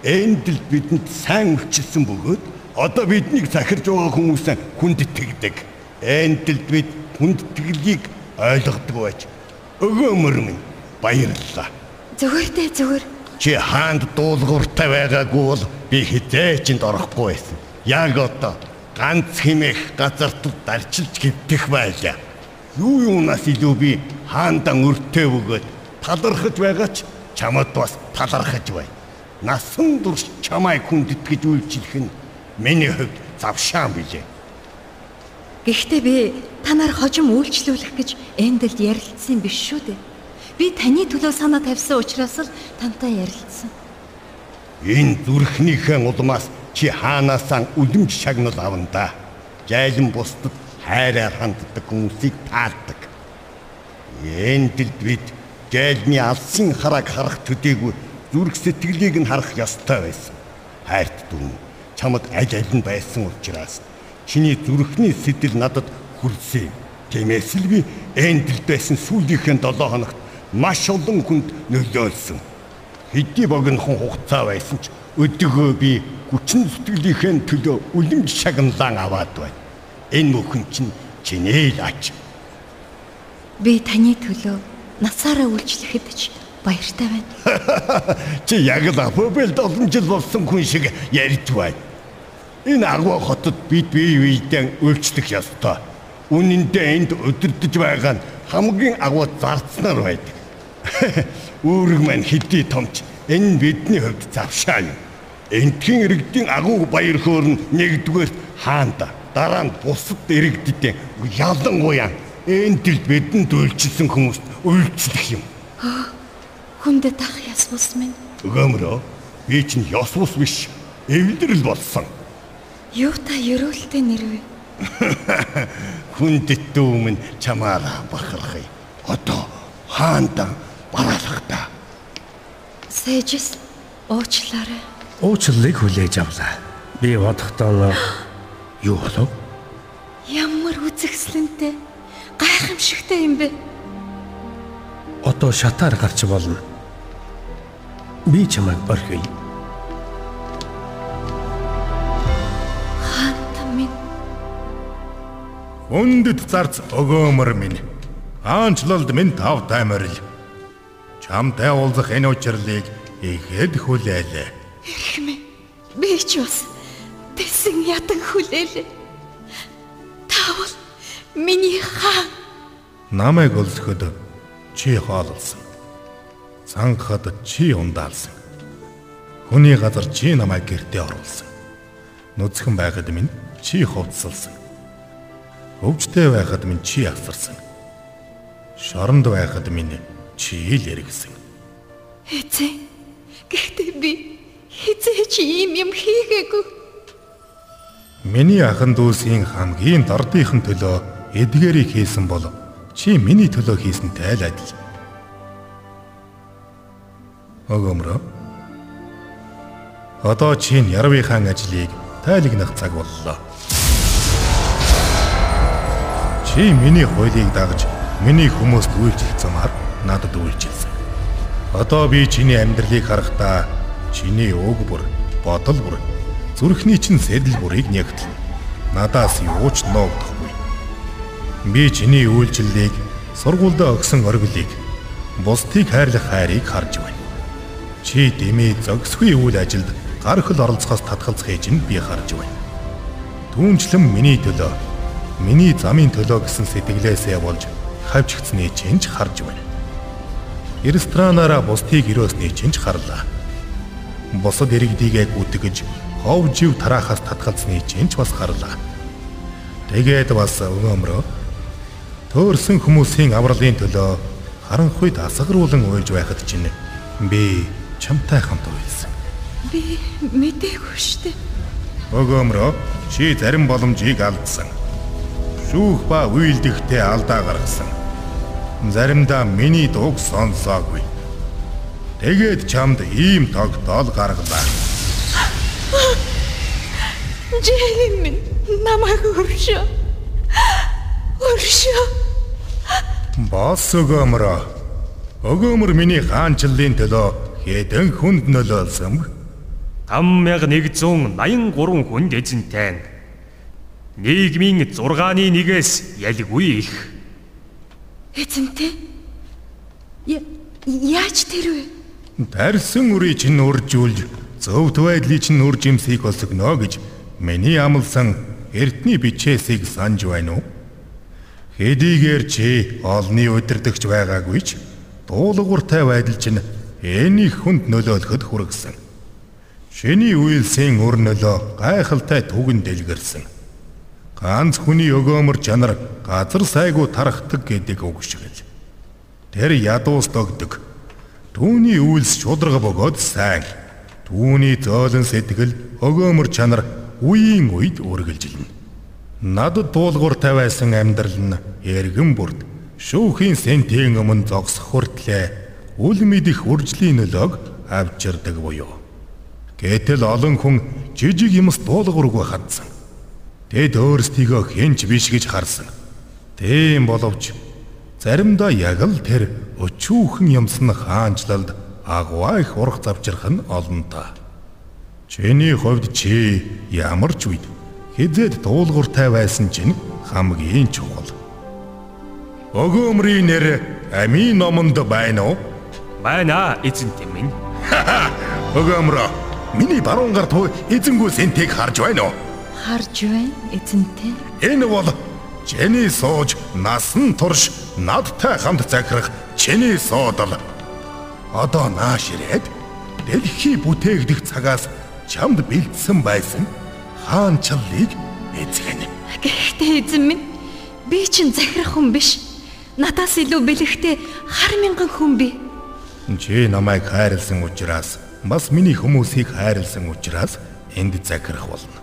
эндэл бидэнд сайн өчсөн бөгөөд одоо биднийг захирж байгаа хүмүүсээ хүндэтгдэг. Эндэл бид хүндэтгэлийг ойлгодог байж өгөөмөр минь баярлалаа. Зүгээр дээ зүгээр. Чи хаанд дуулууртай байгаагүй бол би хизээч энд орохгүй байсан. Яг одоо ганц химэх газарт дарчилж гівдэх байлаа. Юу юунаас илүү би хаандан өртөө бөгөөд талархаж байгаа ч чамд бас талархаж бай. Насан турш чамайг хүндэтгэж үйлчлэх нь миний хувьд завшаан билээ. Гэхдээ би танаар хожим үйлчлүүлэх гэж эндэлд ярилцсан биш шүү дээ. Би таны төлөө санаа тавьсан учраас л тантай ярилцсан. Энэ зүрхнийхээ улмаас чи хаанаасаа үлэмж шагнал авна да. Жайлан бусдад хайраар ханддаг хүмүүсийг таалдаг. Эндэлд бид жайлны алсын харааг харах төдийгүй зүрх сэтгэлийг нь харах ёстой байсан. Хайрт дүн чамд аль аль нь байсан учраас чиний зүрхний сэтэл надад хүрсэн. Тиймээс л би эндэлд байсан сүүлийнхээ 7 хоногт маш олон хүнд нөлөөлсөн. Хэдий богинохон хугацаа байсан ч өдөгөө би хүчин зүтгэлийнхээ төлөө үлэмж шагналан аваад байна. Энэ бүхэн чинь чиний л ач. Би таны төлөө насаараа үйлчлэхэд ч баяртай байна. Чи яг л апобелд олон жил болсон хүн шиг ярьж байна. Энэ агуу хотод бид бие биедээ үйлчлэх ёстой. Үнэн дээр энд өдөрдөж байгаа нь хамгийн агуу зарцнаар байдаг. Үүрэг маань хэдий томч энэ бидний хувьд завшаа юм. Энтхийн иргэдийн агуу баяр хөөр нь нэгдүгээр хаанда дараа нь бусад иргэдэд ялангуяа энэ төл бидэнд үйлчилсэн хүмүүст үйлчлэх юм. Хүндэт ах яс бус минь. Өгөөмрөө би чинь ёс бус биш эвлэрэл болсон. Юу та ерөөлтэй нэрвэ? Хүндэт дүүмэн чамаараа бахархъя. Одоо хаанда бараалах та. Сэжис уучлаарай. Уучлалыг хүлээж авлаа. Би бодохдоо юу болов? Ямар үзэсгэлэнтэй гайхамшигтай юм бэ? Одоо шатаар гарч болно. Би чамайг минь Хүндэт зарц өгөөмөр минь. Аанчлалд минь тав таймарл. Чамтай уулзах энэ учрлыг ихэд хүлээлээ. Эрхмээ. Би ч бас тэсэн ядан хүлээлээ. Таавал миний хаан Намайг өлсөхөд чи хоололсон. Цангахад чи ундаалсан. Хүний газар чи намайг гэртээ оруулсан. Нүцгэн байхад минь чи хувцсалсан. Өвчтэй байхад минь чи авсарсан. Шоронд байхад минь чи л эргэсэн. эзэн. Гэхдээ би хизээч ийм юм хийгээгүй. Миний ахын дүүсийн хамгийн дордынхын төлөө эдгээрийг хийсэн бол чи миний төлөө хийсэнтэй л адил. Огомро. Одоо чи Ярви хаан ажлыг тайлагнах цаг боллоо. Чи миний хуулийг дагж миний хүмүүст үйлчлэх замаар надад үйлчилсэн. Одоо би чиний амьдралыг харахтаа чиний өг бүр, бодол бүр, зүрхний чин сэдэл бүрийг нэгтэл надаас юу ч ноогдохгүй. Би чиний үйлчлэлийг сургуульд өгсөн оргилыг бусдыг хайрлах хайрыг харж байна. Чи дэмий зөксгүй үйл ажилд гар хөл оролцохоос татгалзах ээж нь би харж байна. Түүнчлэн миний төлөө, миний замын төлөө гэсэн сэтгэлээсээ болж хавчгцны чинж харж байна. Ресторанаараа бусдыг ирөөсний чинж харлаа. Бусад иргэдийгээ гүтгэж, хов жив тараахаас татгалзны чинж бас харлаа. Тэгээд бас өгөөмрөө төөрсөн хүмүүсийн авралын төлөө харанхуйд асгаруулan уйлж байхад чинь би чамтай хамт уйлсан. Би мэдээгүй штэ. Өгөөмрөө чи зарим боломжийг алдсан. Шүүх ба үйлдэхтэй алдаа гаргасан. Заримдаа миний дууг сонсоогүй. Тэгээд чамд ийм тогтоол гаргалаа. Минь намайг өршөө. Өршөө. Босс өгөөмөр. Өгөөмөр миний хаанчлалын төлөө хэдэн хүнд нөлөөлсөн бэ? 5183 хүнд эзэнтэй нь нийгмийн 6-ны нэгээс ялгүй их. Эзэнтэй. Яаж тэр вэ? Тарьсан үрийг чинь үржүүлж, зөвхт байдлыг чинь үр жимсийг олсгоно гэж миний амлсан эртний бичээсийг санаж байна уу? Хэдийгээр чи олны удирдахч байгаагүй ч дуулууртай байдал чинь энийг хүнд нөлөөлөхөд хүргэсэн. Шиний үйлсийн өр нөлөө гайхалтай түгэн дэлгэрсэн. Ганц хүний өгөөмөр чанар газар сайгүй тарахдаг гэдэг үг шиг л. Тэр ядуус догдөг. Түүний үйлс шудраг бөгөөд сайн. Түүний зөөлөн сэтгэл өгөөмөр чанар үеийн үед үргэлжилнэ. Надад дуулууртай байсан амьдрал нь эргэн бүрд шүүхийн сентийн өмнө зогсох хүртлээр үл мэдих үржлийн нөлөөг авчирдаг буюу. Гэтэл олон хүн жижиг юмс дуулуургүй хандсан. Тэд өөрсдийгөө хинч биш гэж харсан. Тийм боловч заримдаа яг л тэр өчүүхэн юмсан хаанчлалд агваа их урах завжрах нь олонтаа. Чиний хувьд чи ямар ч үед хизээд дуулууртай байсан чинь хамгийн чухал. Өгөөмрийн нэр амийн номонд байна уу? Байна эзэнтэй минь. Өгөөмрөө миний баруун гар туу эзэнгүү сентийг харж байна уу? Харж байна эзэнтэй. Энэ бол чиний сууж насан турш надтай хамт захирах чиний суудал. Одоо нааш ирээд дэлхий бүтээгдэх цагаас чамд бэлдсэн байсан хаанчлалыг эзэгнэ. Гэхдээ эзэн минь би чинь захирах хүн биш. Надаас илүү бэлэгтэй хар мянган хүн би. Чи намайг хайрлсан учраас бас миний хүмүүсийг хайрлсан учраас энд захирах болно.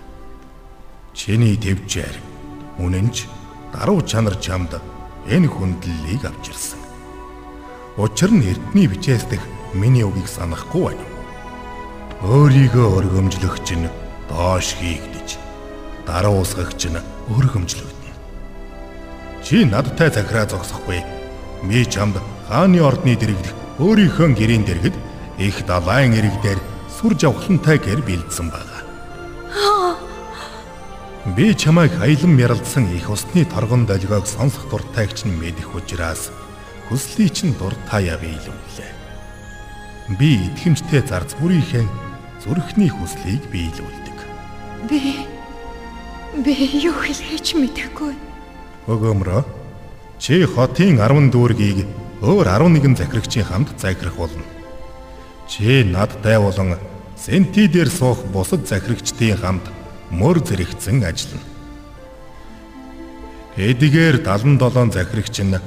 Чиний төвчээр үнэн ч даруй чанар чамд энэ хүндлэлийг авчирсан. Учир нь эрдний бичээс дэх миний үгийг санахгүй байна. Өөрийгөө өргөмжлөх чинь доош хийгдэж, дараа уусгагч нь өргөмжлөгдөнө. Чи надтай захираа зогсохгүй. Би чамд хааны ордны дэрэгдэх өөрийнхөө гэрийн дэргэд их далайн ирэг дээр сүр жавхлантай гэр бэлдсэн байна. Би чамайг аялан яралдсан их усны торгон долгиог сонсох дуртайг чинь мэдэх учраас хүслий чинь дуртай биелүүллээ. Би итгэмжтэй зарц бүрийнхээ зүрхний хүслийг биелүүлдэг. Би би юу хэлхийч мэдэхгүй. Өгөөмрөө чи хотын 10 дүүргийг өөр 11 захирагчийн хамт захирах болно. Чи надтай болон сенти дээр суух бусад захирагчдын хамт мөр зэрэгцэн ажиллана. Эдгээр 77 захирагч нь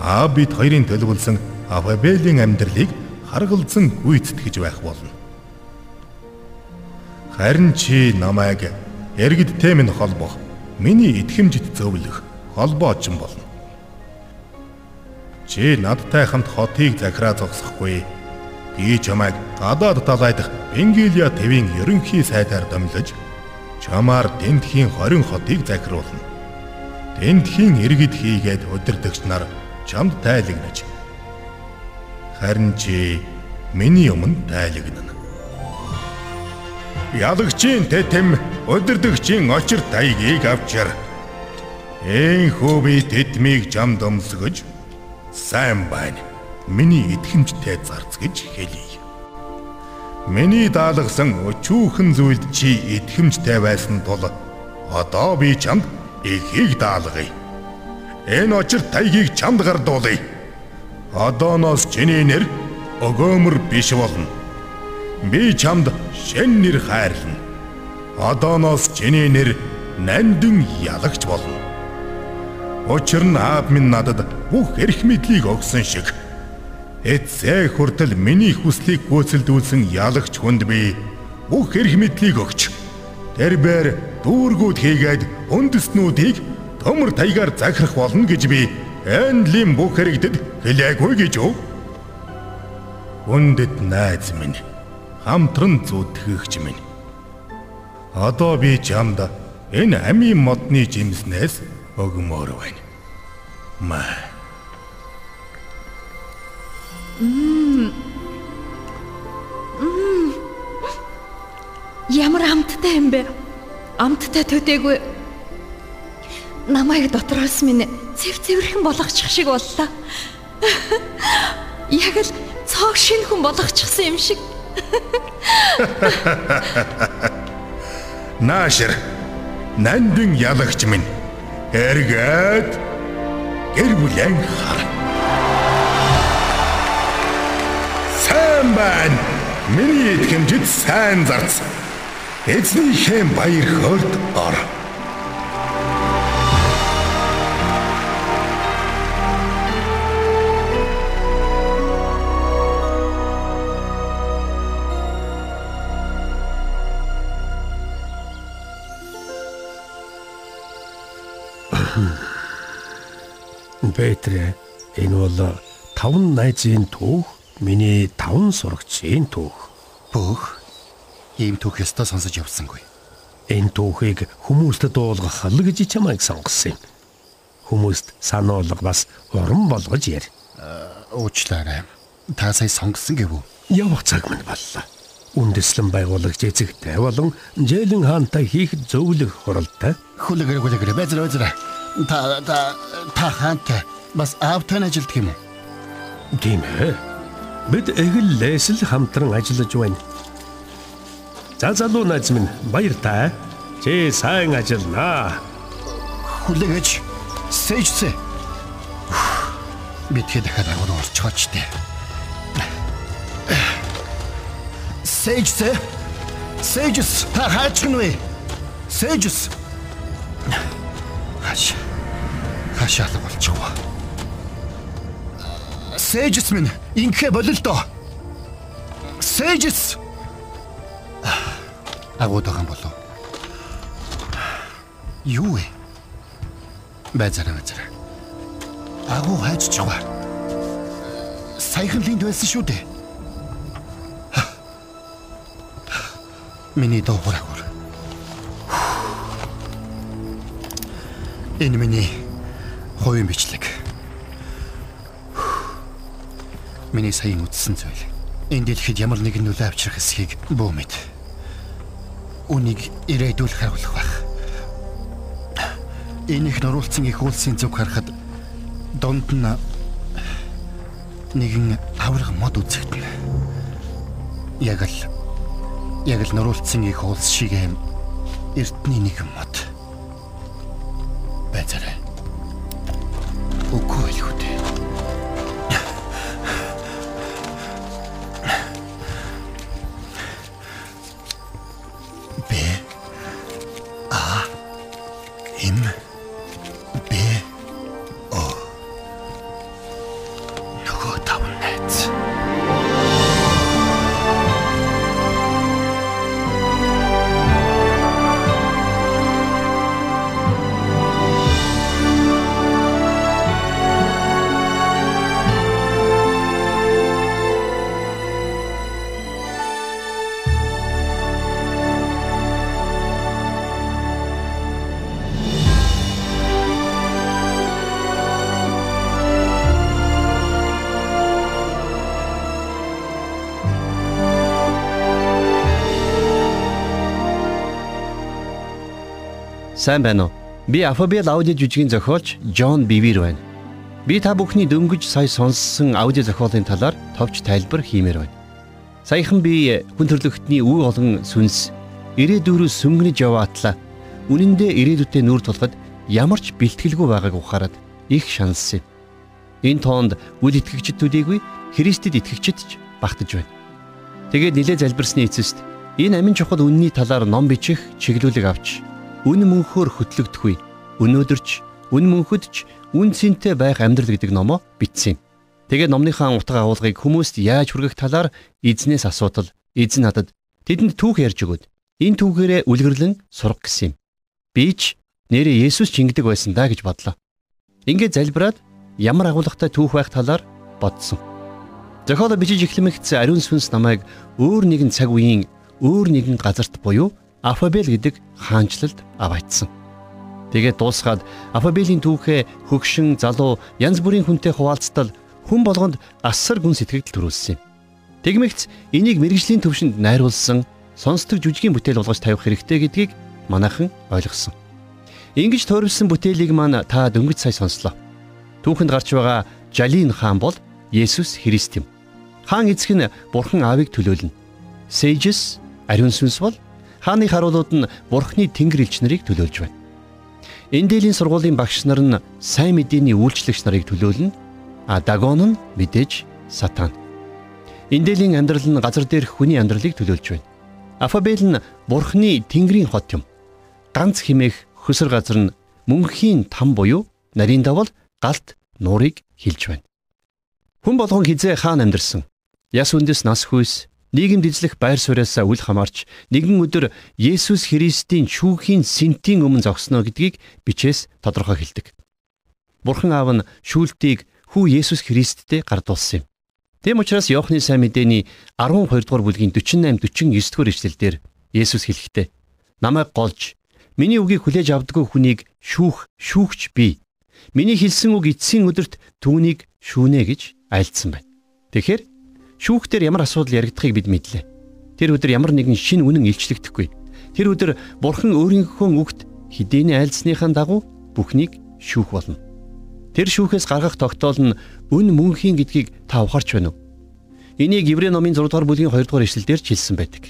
аа бид хоёрын төлөвлөсөн Афабелийн амьдралыг харгалзан гүйцэтгэж байх болно. Харин чи намайг эргэдтэй минь холбох, миний итгэмжит зөвлөх холбооч болно. Чи надтай хамт хотыг захираа зогсохгүй. Би чамайг гадаад талай дахь Бенгилия твийн ерөнхий сайдаар домлож чамаар Дэнтхийн 20 хотыг захируулна. Дэнтхийн иргэд хийгээд удирдагч нар чамд тайлагнаж. Харин чи миний өмнө тайлагнана. Ялагчийн тэтэм удирдагчийн очир тайгийг авчир. Ээнхүү би тэдмийг жамд өмсгөж сайн байна. Миний итгэмжтэй зарц гэж хэлье. Миний даалгасан өчүүхэн зүйлд чи итгэмжтэй байсан тул одоо би чамд ихийг даалгая. Энэ очир тайгийг чамд гардуулъя. Одооноос чиний нэр өгөөмөр биш болно. Би чамд шин нэр хайрлана. Одооноос чиний нэр нандин ялагч болно. Учир нь аав минь надад бүх эрх мэдлийг өгсөн шиг эцэг хүртэл миний хүслийг гүйцэлдүүлсэн ялагч хүнд би бүх эрх мэдлийг өгч тэр бээр дүүргүүд хийгээд үндэснүүдийг төмөр таягаар захирах болно гэж би энэлийн бүх хэрэгдэд хэлээгүй гэж юу? Хүндэт найз минь, хамтран зүтгэгч минь. Одоо би чамд энэ амийн модны жимснээс өгмөр байна. Маа. Ямар амттай юм бэ? Амттай төдөөгүй. Намайг дотроос минь цэв цэвэрхэн болгочих шиг боллоо. Яг л цог шин хүн болгочихсон юм шиг. Наашир. Нандин ялагч минь. Эргээд гэр бүлэн хар. Сайн байна. Миний итгэмжид сайн зарц. Эзнийхээ баяр хөөрт ор. Петрэ энэ бол таван найзын түүх, миний таван сурагчийн түүх. Бөх ийм түүх ёстой сонсож явсангүй. Энэ түүхийг хүмүүст дуулгах л гэж чамайг сонгосон юм. Хүмүүст сануулга бас уран болгож яар. Уучлаарай. Та сая сонгосон гэв үү? Явах цаг минь боллоо. Үндэслэн байгуулагч эзэгтэй болон Жэлэн хаантай хийх зөвлөх хуралтай Хүлэгэр хүлэгэр бэзэр бэзэр. Та та та хаантай бас автон ажилтг юм уу? Тийм ээ. Бид эглээс л хамтран ажиллаж байна. За залуу найз минь баяр таа. Чи сайн ажилланаа. Хүлэгэж сэжсэ. Битгий дахиад агуу орчхооч тээ. Сэжс та хаач гэнэ вэ? Сэжс. Хаш. Хашаалга болчихвоо. Сэжс минь инхэ болол доо. Сэжс. Агууд байгаа болов. Юу вэ? Базара базара. Агуу чугаа. Саяхан линд байсан шүү дээ. Миний доо хураагүй. Энэ миний хувийн бичлэг. Миний саяын үтсэн зүйл. Энэ дэлхийд ямар нэгэн нөлөө авчрах эсхийг бүү мэд. Үнийг ирээдүүлэх харуулах байх. Энэ их нуруулсан их үлсийн зүг харахад донд нь нэгэн авраг мод үзэгдэнэ. Яг л яг л нуруулсан их улс шиг юм эртний нэгэн мод. Сайн байна уу? Би Alphabet аудио жүжигийн зохиолч Джон Бивер байна. Би та бүхний дөнгөж сая сонссон аудио зохиолын талаар товч тайлбар хиймээр байна. Саяхан би хүн төрлөختний үе олон сүнс ирээдүйрөө сүмгэнэж яваатлаа. Үнэн дээр ирээдүйтэй нүүр тулахад ямар ч бэлтгэлгүй байгааг ухаарад их шаналсан. Энэ тоонд үл итгэгчд төдийгүй Христэд итгэгчд ч багтаж байна. Тэгээд нилээ залбирсны эцэст энэ амин чухал үнний талаар ном бичих чиглүүлэг авч үн мөнхөөр хөтлөгдөхгүй өнөөдөрч үн мөнхөдч үн цэнтэй байх амьдрал гэдэг номоо бичсэн юм. Тэгээд номныхаа утга агуулгыг хүмүүст яаж хүргэх талаар эзнээс асуудал эзэн надад тэдэнд түүх ярьж өгöd. Энэ түүхээрээ үлгэрлэн сурах гэсэн юм. Би ч нэрээ Есүс ч ингэдэг байсан даа гэж бодлоо. Ингээд залбираад ямар агуулгатай түүх байх талаар бодсон. Зохиолоо бичиж эхлэмэгц ариун сүнс намайг өөр нэгэн цаг үеийн өөр нэгэн газарт буюу Афабел гэдэг хаанчлалд аваачсан. Тэгээд дуусгаад Афабелийн түүхээ хөгшин залуу янз бүрийн хүнтэй хуваалцтал хүн болгонд асар гүн сэтгэгдэл төрүүлсэн юм. Тэгмэгц энийг мэрэгжлийн төвшөнд найруулсан сонсдог жүжигийн бүтээл болгож тавих хэрэгтэй гэдгийг манайхан ойлгосон. Ингиж тойрвсон бүтээлийг маань та дөнгөж сая сонслоо. Түүхэнд гарч байгаа Жалин хаан бол Есүс Христ юм. Хаан эцэг нь Бурхан Аавыг төлөөлнө. Сейжес ариун сүнс бол хааны харуулууд нь Бурханы тэнгэр элч нарыг төлөөлж байна. Эндээлийн сургуулийн багш нар нь сайн мэдээний үйлчлэгч нарыг төлөөлнө. А Дагон нь мэдээж сатан. Эндээлийн амьдрал нь газар дээрх хүний амьдралыг төлөөлж байна. Афабел нь Бурхны тэнгэрийн хот юм. Ганц химээх хөсөр газар нь мөнхийн там буюу нарийн давал галт нуурыг хилж байна. Хүн болгон хизээ хаан амьдарсан. Яс үндэс нас хүйс нийгэмд эзлэх байр сууриасаа үл хамаарч нэгэн өдөр Есүс Христийн шүүхийн сэнтийн өмнө зогсноо гэдгийг бичээс тодорхой хэлдэг. Бурхан аав нь шүүлтийг хүү Есүс Христтэй гардуулсан юм. Тэм учраас Иохны сайн мэдээний 12 дугаар бүлгийн 48 49 дугаар ишлэлдэр Есүс хэлэхдээ намайг голж миний үгийг хүлээж авдаггүй хүнийг шүүх шүүгч би. Миний хэлсэн үг эцсийн өдөрт түүнийг шүүнэ гэж айлдсан байна. Тэгэхээр Шүүхтэр ямар асуудал яригдахыг бид мэдлээ. Тэр өдөр ямар нэгэн шин үнэн илчлэгдэхгүй. Тэр өдөр Бурхан өөрийнхөө үгт хідээний айлсныхаа дагуу бүхнийг шүүх болно. Тэр шүүхээс гаргах тогтоол нь үн мөнхийн гэдгийг та ухаарч байна уу? Энийг Еврей номын 6 дугаар бүлгийн 2 дугаар ишлэлдэр хэлсэн байдаг.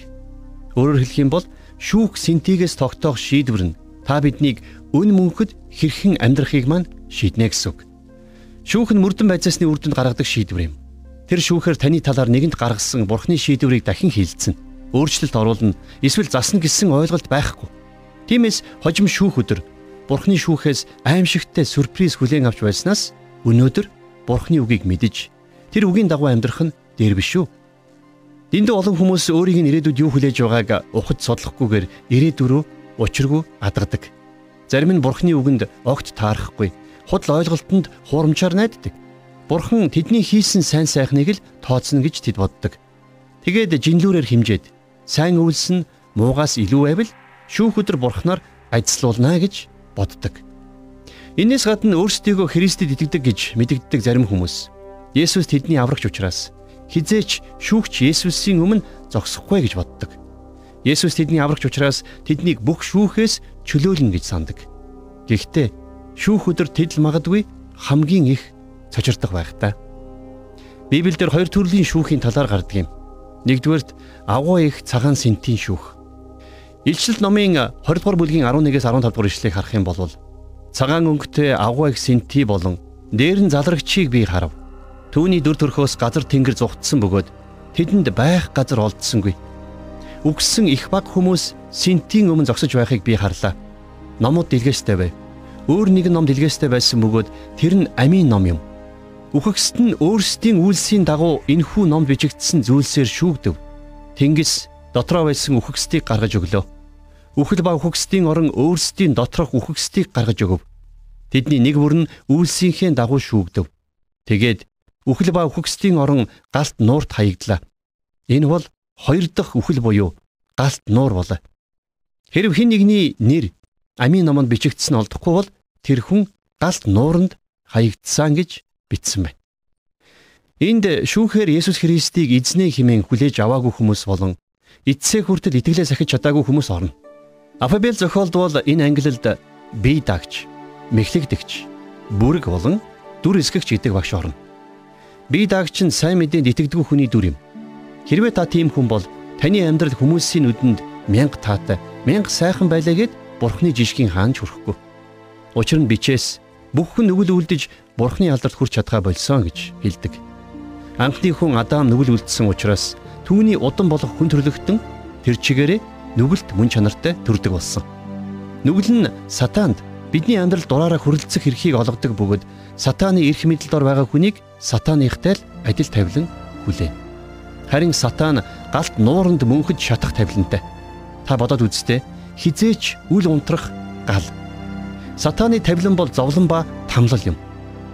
Өөрөөр хэлэх юм бол шүүх сэнтигээс тогтоох шийдвэр нь та биднийг үн мөнхөд хэрхэн амьдрахыг маань шийднэ гэсэн үг. Шүүх нь мөрдөн байцаасны үр дүнд гаргадаг шийдвэр юм. Тэр шүүхээр таны талаар нэгэнд гаргасан бурхны шийдвэрийг дахин хилцэн өөрчлөлт оруулна эсвэл засна гэсэн ойлголт байхгүй. Тиймээс хожим шүүх өдөр бурхны шүүхээс аимшигтай сюрприз хүлээн авч байснаас өнөөдөр бурхны үгийг мэдэж тэр үгийн дагуу амьдрах нь дээр биш үү? Дэндүү олон хүмүүс өөрийг нь ирээдүйд юу хүлээж байгааг ухаж судлахгүйгээр ирээдүрөө учиргүй адгадаг. Зарим нь бурхны үгэнд огт таарахгүй, худал ойлголтонд хуурамчаар найддаг. Бурхан тэдний хийсэн сайн сайхныг л тооцно гэж тэд боддог. Тэгээд жинлүүрээр химжээд сайн үйлс нь муугаас илүү байвал шүүх өдөр бурхнаар ажиллуулна гэж боддог. Инээс гадна өөрсдийгөө Христэд итгэдэг гэж мэдэгддэг зарим хүмүүс Есүс тэдний аврагч учраас хизээч шүүгч Есүсийн өмнө зогсохгүй гэж боддог. Есүс тэдний аврагч учраас тэднийг бүх шүүхээс чөлөөлнө гэж сандаг. Гэхдээ шүүх өдөр тэд л магадгүй хамгийн их цочирдох байх та. Библиэлд хоёр төрлийн шүүхийн талаар гардаг юм. Нэгдүгээрт агуу их цагаан сентийн шүүх. Илчилт номын 20 дугаар бүлгийн 11-ээс 15 дугаар ишлэгийг харах юм бол цагаан өнгөтэй агуу их сенти болон дээр нь залрагчийг би харав. Түүний дүр төрхөөс газар тэнгэр зүгтсэн бөгөөд тэдэнд байх газар олдсонгүй. Үгсэн их баг хүмүүс сентийн өмнө зогсож байхыг би харлаа. Номууд дэлгээстэй байв. Өөр нэгэн ном дэлгээстэй байсан бөгөөд тэр нь амийн ном юм. Үхэгсэд нь өөрсдийн үйлсийн дагуу энэхүү ном бичигдсэн зүйлсээр шүүгдэв. Тэнгис дотроо байсан үхэгсдийг гаргаж өглөө. Үхэл ба үхэгсдийн орон өөрсдийн доторх үхэгсдийг гаргаж өгөв. Тэдний нэг бүр нь үйлсийнхээ дагуу шүүгдэв. Тэгээд үхэл ба үхэгсдийн орон галт нуурт хаягдлаа. Энэ бол хоёр дахь үхэл буюу галт нуур болоо. Хэрв хэн нэгний нэр амийн номонд бичигдсэн олдохгүй бол тэр хүн галт нууранд хаягдсан гэж бичсэн байна. Энд шүүхээр Есүс Христийг эзнээ хэмээн хүлээж аваагүй хүмүүс болон эцсээ хүртэл итгэлээ сахиж чадаагүй хүмүүс орно. Алфабел зохиолдвол энэ ангилалд бие дагч, мэхлэгдэгч, бүрэг болон дүр эсгэгч гэдэг багш орно. Бие дагч нь сайн мэдээнд итгэдэггүй хүний дүр юм. Хэрвээ та тийм хүн бол таны амьдрал хүмүүсийн нүдэнд мянга таатай, мянга сайхан байлаа гэд Бурхны жишгийн хаанч хүрэхгүй. Учир нь бичээс бүх хүн нүгэл үлдэж Бурхны алдарт хүрч чадхаа болсон гэж хэлдэг. Анхны хүн Адам нүгэл үлдсэн учраас түүний удам болох хүн төрлөختөн тэр чигээрээ нүгэлт мөн чанартай төрдөг болсон. Нүгэл нь сатаанд бидний амьдрал дураараа хүрэлцэх эрхийг олгодог бөгөөд сатааны эрх мэдэлд ор байгаа хүнийг сатааныхтай л адил тавилан хүлээн. Харин сатаан галт нууранд мөнхөд шатах тавилантай. Та бодоод үзтээ хизээч үл унтрах гал. Сатааны тавилан бол зовлон ба тамлал юм.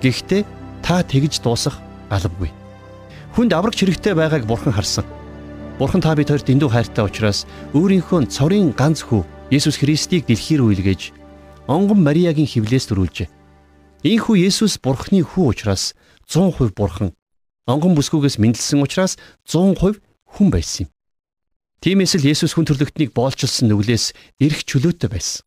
Гэхдээ та тэгж дуусах албагүй. Хүнд аврагч хэрэгтэй байгааг бурхан харсан. Бурхан та бид хоёрт дэндүү хайртай учраас өөрийнхөө цорын ганц хүү Есүс Христийг дэлхийр үйлгээж онгон Мариагийн хөвлөөс төрүүлжээ. Ийхүү Есүс Бурханы хүү учраас 100% Бурхан онгон бүсгүйгээс мэндэлсэн учраас 100% хүн байсан юм. Тиймээс л Есүс хүн төрлөختнийг боолчилсан нүглээс эрх чөлөөтэй байсан.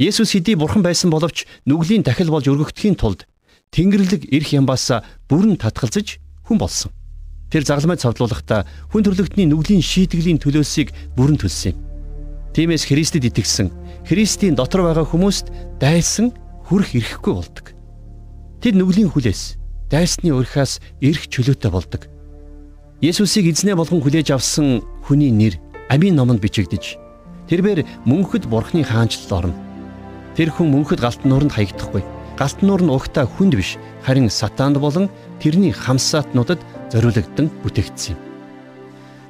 Есүс хэдий Бурхан байсан боловч нүглийн дахил болж өргөгдөхийн тулд Тэнгэрлэг эрх ямбаас бүрэн татгалзаж хүн болсон. Тэр загламай цавдлуулахдаа хүн төрлөختний нүглийн шийтгэлийн төлөөсийг бүрэн төлсөн юм. Тиймээс Христэд итгэсэн Христийн дотор байгаа хүмүүст дайсан хүрх ирэхгүй болдог. Тэд нүглийн хүлээс дайсны урьхаас эрх чөлөөтэй болдог. Есүсийг эзнээ болгон хүлээж авсан хүний нэр амийн номонд бичигдэж тэрээр мөнхөд бурхны хаанчлал орно. Тэр хүн мөнхөд галт нууранд хаягдахгүй. Галт нуур нь угтаа хүнд биш харин сатаанд болон тэрний хамсаатнуудад зориулагдсан бүтээгдсэн юм.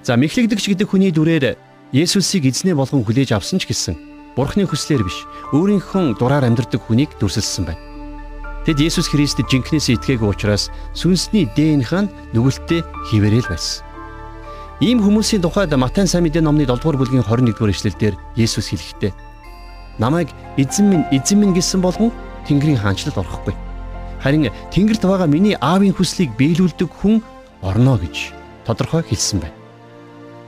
За мэхлэгдэгч гэдэг хүний дүрээр Есүсийг эзнээ болгон хүлээж авсан ч гэсэн Бурхны хүслээр биш өөрийнхөө дураар амьдрдаг хүнийг дүрсэлсэн байна. Тэд Есүс Христэд жинкнээс итгээгүй учраас сүнсний ДНХ нь нүгэлтэд хിവэрэл байсан. Ийм хүмүүсийн тухайд Матай сайн мэдээ номны 7 дугаар бүлгийн 21 дугаар эшлэлдэр Есүс хэлэхдээ намайг эзэн минь эзэн минь гэсэн болгон Тэнгэрийн хаанчлалд орохгүй. Харин Тэнгэрт байгаа миний аавын хүслийг биелүүлдэг хүн орно гэж тодорхой хэлсэн байна.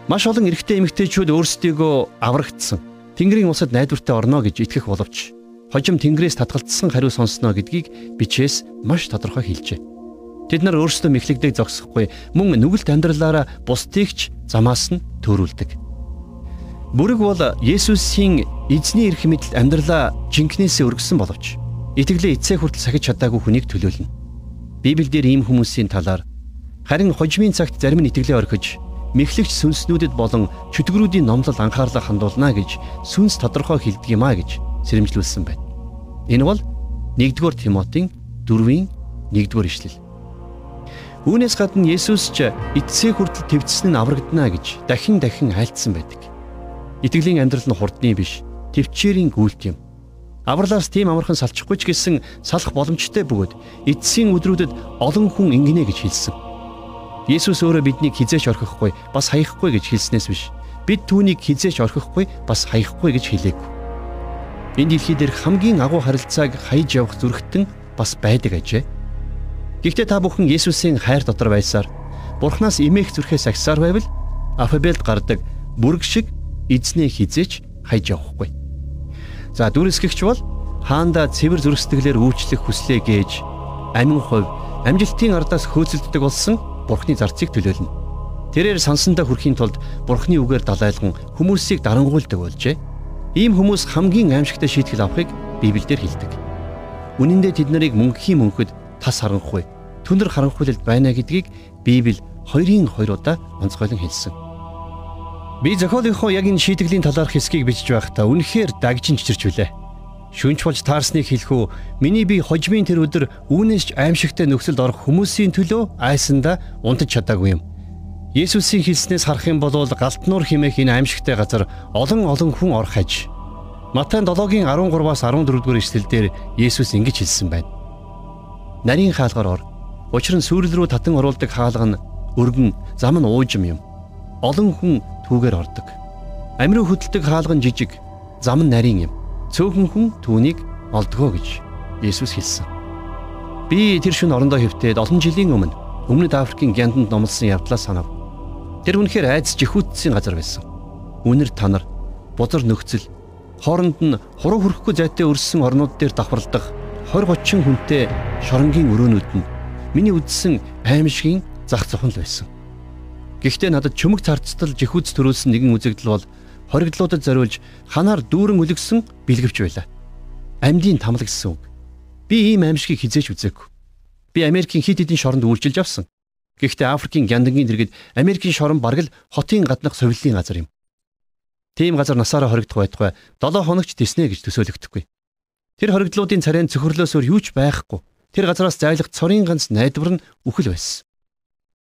Маш олон эрэгтэй эмэгтэйчүүд өөрсдийгөө аврагдсан Тэнгэрийн усад найдвартай орно гэж итгэх боловч хожим Тэнгэрээс татгалцсан хариу сонсноо гэдгийг бичээс маш тодорхой хэлжээ. Тэд нар өөрсдөө мэхлэгдэг зогсохгүй мөн нүгэлт амьдралаараа бусдыгч замаас нь төрүүлдэг. Бүрэг бол Есүсийн эзний эрх мэдэлд амьдралаа жинкнээсээ өргөсөн боловч итгэлээ эцсээ хүртэл сахиж чадаагүй хүнийг төлөөлнө. Библиэлд ийм хүмүүсийн талаар Харин хожимын цагт зарим нь итгэлээ орхиж мэхлэгч сүнснүүдэд болон чөтгөрүүдийн номлол анхаарлаа хандуулна гэж сүнс тодорхой хэлдэг юм а гэж сэрэмжлүүлсэн байна. Энэ бол 1-р Тимотийн 4-ийн 1-р ишлэл. Үүнээс гадна Есүс ч эцсээ хүртэл твцсэн нь аврагдана гэж дахин дахин айлдсан байдаг. Итгэлийн амьдрал нь хурдны биш, төвчээрийн гүйлт юм. Авралаас тийм амархан салчихгүй ч гэсэн салах боломжтой бөгөөд эцсийн өдрүүдэд олон хүн ингэнэ гэж хэлсэн. Есүс өөрөө биднийг хизээч орхихгүй бас хаяхгүй гэж хэлснээс биш. Бид түүнийг хизээч орхихгүй бас хаяхгүй гэж хэлээгүй. Энэ дэлхий дээр хамгийн агуу харилцааг хаяж явах зүрхтэн бас байдаг ажээ. Гэхдээ та бүхэн Есүсийн хайр дотор байсаар Бурханаас эмээх зүрхээс агсаар байвал алфавит гардаг бүрг шиг эзнээ хизээч хаяж явахгүй. За дүрсгэгч бол хаанда цэвэр зүрхсэтгэлээр үйлчлэх хүслээ гээж амин хувь амжилтын ардаас хөөцөлддөг болсон Бурхны зарцыг төлөөлнө. Тэрээр сансандаа хүрэхийн тулд Бурхны үгээр далайлган хүмүүсийг дарангуйлдаг болжээ. Ийм хүмүүс хамгийн аимшигтай шийтгэл авахыг Библиэлд хэлдэг. Үнэн дээр тэд нарыг мөнхийн мөнхөд тас харанхуй, түнэр харанхуйлалд байна гэдгийг Библи хоёрын хоёр удаа онцгойлон хэлсэн. Би зохиолынхоо яг энэ шийтгэлийн талаарх хэсгийг бичиж байхдаа үнэхээр дагжинч чирч хүлээ. Шүнч болж таарсныг хэлэхүү миний би хожимын тэр өдөр үүнээс ч аимшигтай нөхцөлд орох хүмүүсийн төлөө айсандаа унтаж чадаагүй юм. Есүсийн хэлснээс харах юм бол галтнуур химээх энэ аимшигтай газар олон олон хүн орох аж. Матай 7-гийн 13-аас 14-р эшлэлдэр Есүс ингэж хэлсэн байна. Нарийн хаалгаар ор. Учир нь сүрэл рүү татан оруулдаг хаалга нь өргөн, зам нь уужим юм. Олон хүн түүгээр ордог. Амир хөдөлдөг хаалга нь жижиг, зам нь нарийн юм цөөхөн хүн түүнийг олдгоо гэж Есүс хэлсэн. Би тэр шөнө орондоо хэвтээд олон жилийн өмнө Өмнөд Африкийн Гянданд номлосон явдлаа санав. Тэр үнэхээр айц жихүүдсийн газар байсан. Үнэр танар, бузар нөхцөл, хооронд нь хуруу хөрөхгүй зайтай өрссөн орнууд дээр давхарлах 20 30 хүнтэй шоронгийн өрөөнүүд нь миний үдсэн аймшгийн зах зохин л байсан. Гэхдээ надад чөмөг царцтал жихүүц төрүүлсэн нэгэн үзэгдэл бол хоригдлуудад зориулж ханаар дүүрэн үлгсэн бэлгэвч байлаа. Амьдын тамлаг гэсэн үг. Би ийм аимшигыг хизээч үзээгүй. Би Америкийн хит хитийн шоронд үйлчилж авсан. Гэхдээ Африкийн гяндангийн дэргэд Америкийн шорон бараг л хотын гаднах совиллын газар юм. Тийм газар насаараа хоригдох байтугай 7 хоногч тэснэ гэж төсөөлөгдөхгүй. Тэр хоригдлуудын царайн цөхрлөөс өөр юу ч байхгүй. Тэр газараас зайлах цорын ганц найдвар нь үхэл байсан.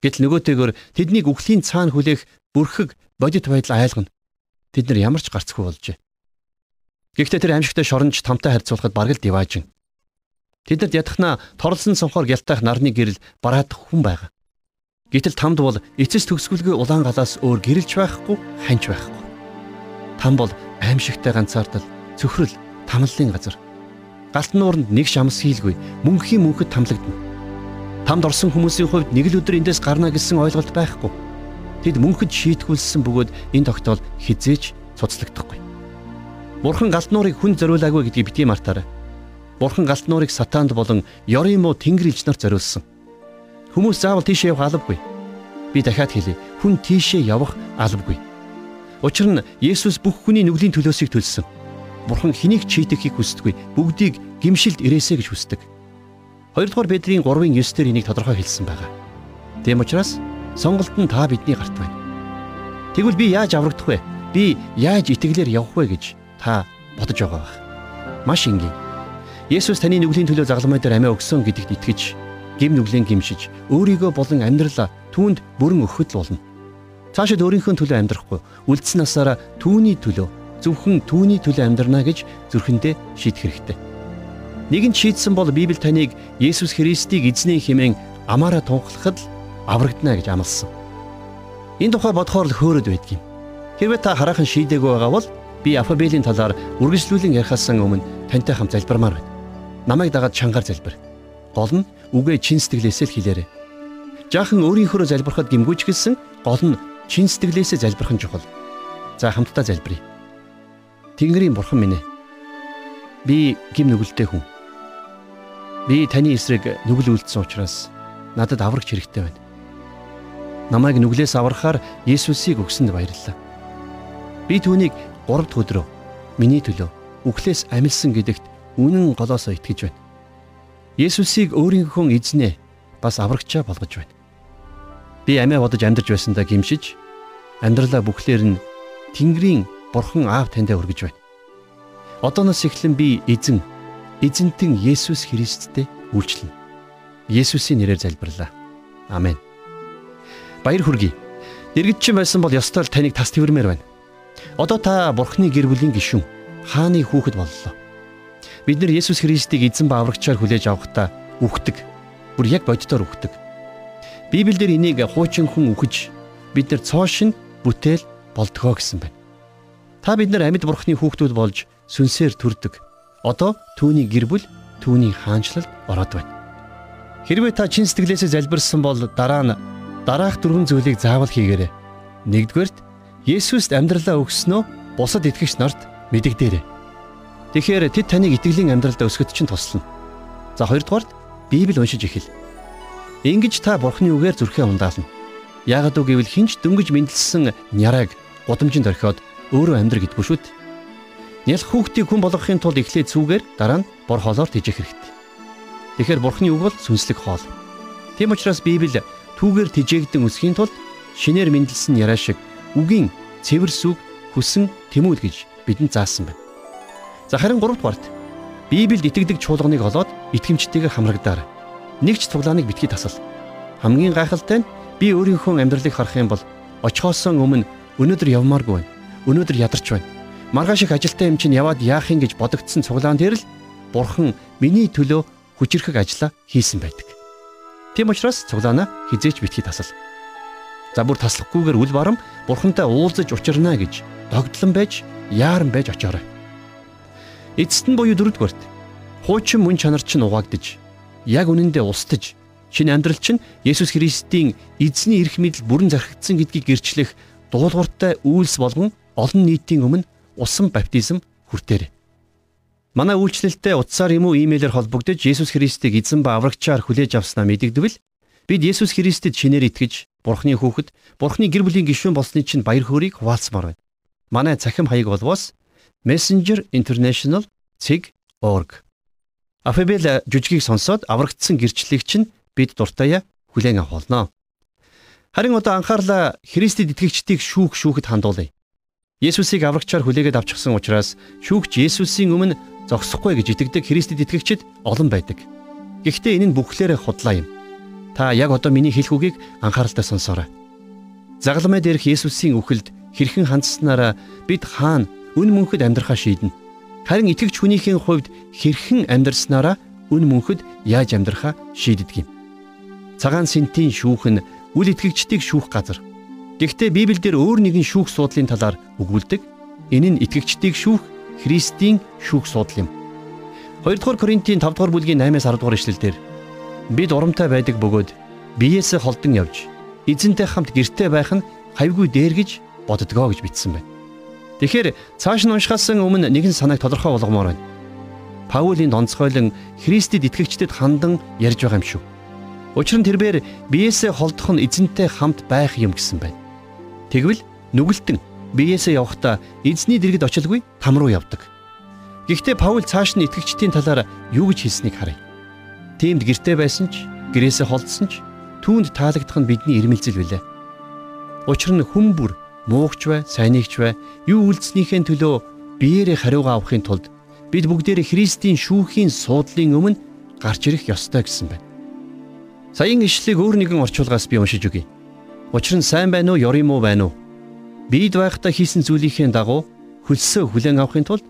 Гэтэл нөгөөтэйгөр тэднийг үхлийн цаана хүлээх бүрхэг бодит байдал айлгана тэд нар ямар ч гарцгүй болжээ. Гэхдээ тэр аимшигтай шоронч тамтай харьцуулахад бараг л диваажин. Тэдэнд ядахна торлсон цонхоор гялтайх нарны гэрэл бараадах хүн байгаа. Гэтэл тамд бол эцэс төгсгөлгүй улаан галаас өөр гэрэлж байхгүй, ханьж байхгүй. Там бол аимшигтай ганцаардал, цөхрөл, тамллын газар. Галт нууранд нэг шамс хийлгүй, мөнхийн мөнхөд тамлагдана. Тамд орсон хүмүүсийн хувьд нэг л өдөр эндээс гарна гэсэн ойлголт байхгүй. Тэд мөнхөд шийтгүүлсэн бөгөөд энэ тогтоол хизээч цуцлагдахгүй. Бурхан галт нуурыг хүн зориулаагүй гэдгийг битгий мартаарай. Бурхан галт нуурыг сатаанд болон ёрын муу тэнгэр илж нарт зориулсан. Хүмүүс заавал тийшээ явах албагүй. Би дахиад хэлье. Хүн тийшээ явах албагүй. Учир нь Есүс бүх хүний нүглийн төлөөсийг төлсөн. Бурхан хэнийг чийтэхийг хүсдэггүй. Бүгдийг гимшилд ирээсэ гэж хүсдэг. 2 дугаар Петрийн 3-ын 9-дэр энийг тодорхой хэлсэн байгаа. Тэм учраас сонголт нь та бидний гарт байна. Тэгвэл би яаж аврагдах вэ? Би яаж итгэлээр явах вэ гэж та бодож байгаа байх. Маш энгийн. Есүс таны нүглийн төлөө загламай дээр амиа өгсөн гэдэгт итгэж гим нүглэн гимшиж өөрийгөө болон амьдралаа түүнд бүрэн өгөхөд болно. Цаашид өөрийнхөө төлөө амьдрахгүй үлдсэн насаараа түүний төлөө зөвхөн түүний төлөө амьдрна гэж зүрхэндээ шийдэх хэрэгтэй. Нэгэн шийдсэн бол Библи таныг Есүс Христийг эзний хэмээн амаараа тунхлахад л аврагдана гэж амласан. Энэ тухай бодохоор л хөөрөд байдгийн. Хэрвээ та хараахан шийдээгүй байгаа бол би алфабелийн талаар үргэлжлүүлэн ярихаас өмнө тантай хамт залбирмаар байна. Намайг дагаад чангаар залбир. Гол нь үгээ чин сэтгэлээсээ л хэлээрэй. Жаахан өөрийнхөө залбирахад гимгүүч гэлсэн гол нь чин сэтгэлээсээ залбирах нь чухал. За хамтдаа залбирая. Тэнгэрийн бурхан минь ээ. Би гим нүгэлтэй хүн. Би таны эсрэг нүгэл үлдсэн учраас надад аврагч хэрэгтэй байна. Намайг нүглээс аврахаар Есүсийг өгсөнд баярлалаа. Би түүнийг 3 дахь өдрөө миний төлөө үхлээс амилсан гэдэгт үнэн голоосоо итгэж байна. Есүсийг өөрийнхөө эзнээ бас аврагчаа болгож байна. Би амиа бодож амьдарч байсандаа гимшиж амьдралаа бүхлээр нь Тэнгэрийн Бурхан Аав таньдаа өргөж байна. Одооноос эхлэн би эзэн эзэнтэн Есүс Христтэй үйлчлэнэ. Есүсийн нэрээр залбирлаа. Амен. Баяр хүргэе. Иргэдчин байсан бол ёстой л таныг тас твэрмээр байна. Одоо та Бурхны гэр бүлийн гишүүн, хааны хүүхэд боллоо. Бид нар Есүс Христийг эзэн ба аврагчаар хүлээж авахдаа үхдэг. Бүр яг боддоор үхдэг. Библиэлд энийг хуучин хүн үхэж бид нар цоошин бүтээл болдгоо гэсэн байна. Та бид нар амьд бурхны хүүхдүүд болж сүнсээр төрдөг. Одоо түүний гэр бүл түүний хаанчлалд ороод байна. Хэрвээ та чин сэтгэлээсээ залбирсан бол дараа нь дараах дөрвөн зүйлийг заавал хийгээрэй. Нэгдүгээрт Есүст амьдралаа өгснөө бусад итгэгч нарт мэдэгдээрэй. Тэгэхээр тэд таныг итгэлийн амьдралдаа өсгөд чинь туслана. За хоёрдугаарт Библи уншиж эхэл. Ингиж та Бурхны үгээр зүрхээ ундаална. Яагад үг гэвэл хинч дөнгөж мэдлсэн няраг гудамжинд орхиод өөрөө амьдр гэдгүй шүүд. Нялх хүүхдийг хүн болгохын тулд эхлээд цүүгээр дараа нь бор хоолоор тижих хэрэгтэй. Тэгэхээр Бурхны үг бол сүнслэг хоол. Тийм учраас Библи түүгээр тижээгдэн өсөхийн тулд шинээр мэдлсэн яраа шиг үгийн цэвэр сүг хүсэн тэмүүл гэж бидэнд заасан байна. За харин 3 дугаарт Библиэд итгэдэг чуулганыг олоод итгэмжтэйгээр хамрагдаар. Нэг ч цуглааныг битгий тасал. Хамгийн гайхалтай нь би өөрийнхөө амьдралыг харах юм бол очихоос өмнө өнөөдөр явмааргүй байна. Өнөөдөр ядарч байна. Маргааш их ажилтаа юм чинь яваад яах юм гэж бодогдсон цуглаан дээр л Бурхан миний төлөө хүчрхэг ажилла хийсэн байдаг. Тийм учраас цуглаанаа хизээч битгий тасал. За бүр таслахгүйгээр үл барам Бурхантай уулзаж учирна гэж догтлон байж яаран байж очоорой. Эцэст нь буюу дөрөвдүгээрт хуучин мөн чанар чинь угаагдж яг үнэндээ устж шинэ амьдрал чинь Есүс Христийн эзний эрх мэдэл бүрэн зархигдсан гэдгийг гэрчлэх дуулууртай үйлс болгон олон нийтийн өмнө усан баптизм хүртээрэй. Манай үйлчлэлтэй утсаар юм уу имэйлээр холбогдож Есүс Христийг эзэн ба аврагчаар хүлээж авснаа мэдэгдвэл бид Есүс Христэд шинээр итгэж Бурхны хүүхэд, Бурхны гэр бүлийн гишүүн болсны чинь баяр хөөргийг хуваалцмаар байна. Манай цахим хаяг болвоос Messenger International цэг.org. Афебел жүжигийг сонсоод аврагдсан гэрчлэлийг чинь бид дуртаяа хүлээн авах болно. Харин одоо анхаарлаа Христэд итгэгчдийг шүүх шүүхэд хандуулъя. Есүсийг аврагчаар хүлээгээд авчихсан учраас шүүгч Есүсийн өмнө зогсохгүй гэж итгэдэг Христэд итгэгчид олон байдаг. Гэхдээ энэ нь бүхлээрээ худлаа юм. Та яг одоо миний хэлэх үгийг анхааралтай сонсоорой. Загламай дээрх Есүсийн үхэлд хэрхэн хандсанараа бид хаана үн мөнхөд амьдрахаа шийднэ. Харин итгэгч хүнийхээ хувьд хэрхэн амьдрснараа үн мөнхөд яаж амьдрахаа шийддэг юм. Цагаан сэнтийн шүүх нь үл итгэгчдийг шүүх газар. Гэхдээ Библиэлд өөр нэгэн шүүх суудлын талаар өгүүлдэг. Энэ нь итгэгчдийг шүүх Христийн шүүх суудал юм. 2 дугаар Коринтын 5 дугаар бүлгийн 8-аас 10 дугаар ишлэлдэр бид урамтай байдаг бөгөөд биеэсээ холдон явж эзэнтэй хамт гэртээ байх нь хавьгүй дээр гэж боддгоо гэж бичсэн байна. Тэгэхээр цааш нь уншихаас өмнө нэгэн санааг тодорхой болгомоор байна. Паулийн онцгойлон Христэд итгэгчдэд хандан ярьж байгаа юм шүү. Учир нь тэрээр биеэсээ холдох нь эзэнтэй хамт байх юм гэсэн байна. Тэгвэл нүгэлтэн биеэсээ явахдаа эзний дэргэд очилгүй там руу явдаг. Гэхдээ Паул цааш нь итгэгчдийн талаар юу гэж хэлснийг харъя. Тиймд гэртээ байсан ч, гэрээсээ холдсон ч түүнд таалагдах нь бидний ирмэлзэл билээ. Учир нь хүн бүр муугч бай, сайнигч бай, юу үлдснийхээ төлөө биеэрээ хариугаа авахын тулд бид бүгдээрээ Христийн шүүхийн суудлын өмнө гарч ирэх ёстой гэсэн байна. Саяын ишлэгийг өөр нэгэн орчуулгаас би уншиж өгье. Учир нь сайн байна уу, ёрим уу байна уу? Бид байхдаа хийсэн зүйлийнхээ дагуу хөлсөө хүлээн авахын тулд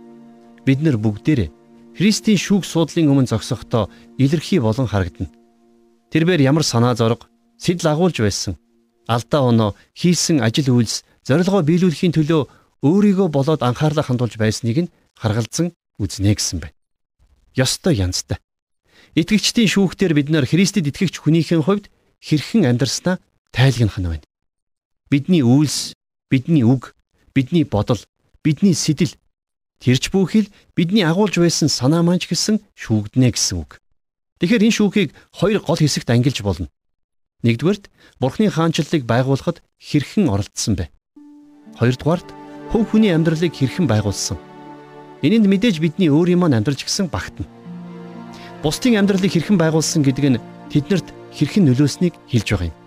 бид нар бүгдээрээ Христийн шүүх суудлын өмнө зогсохдоо илэрхий болон харагдана. Тэрээр ямар санаа зориг, сэтэл агуулж байсан. Алдаа оноо хийсэн ажил үйлс зорилгоо биелүүлэхийн төлөө өөрийгөө болоод анхаарлаа хандуулж байсныг нь харгалзан үзнэ гэсэн байна. Ёстой янзтай. Итгэгчдийн шүүхтэр бид нар Христэд итгэгч хүнийхэн хувьд хэрхэн амьдрснаа тайлгнах нь байна. Бидний үйлс, бидний үг, бидний бодол, бидний сэтэл тэрч бүхэл бидний агуулж байсан санаа маань ч гэсэн шүүгднэ гэсэн үг. Тэгэхээр энэ шүүхийг хоёр гол хэсэгт ангилж болно. Нэгдүгээрт Бурхны хаанчлалыг байгуулахад хэрхэн оролцсон бэ? Хоёрдугаарт хөв хүний амьдралыг хэрхэн байгуулсан? Энэнд мэдээж бидний өөрийн маань амьдралж гисэн багтана. Бусдын амьдралыг хэрхэн байгуулсан гэдэг нь тэднэрт хэрхэн нөлөөснийг хэлж байгаа юм.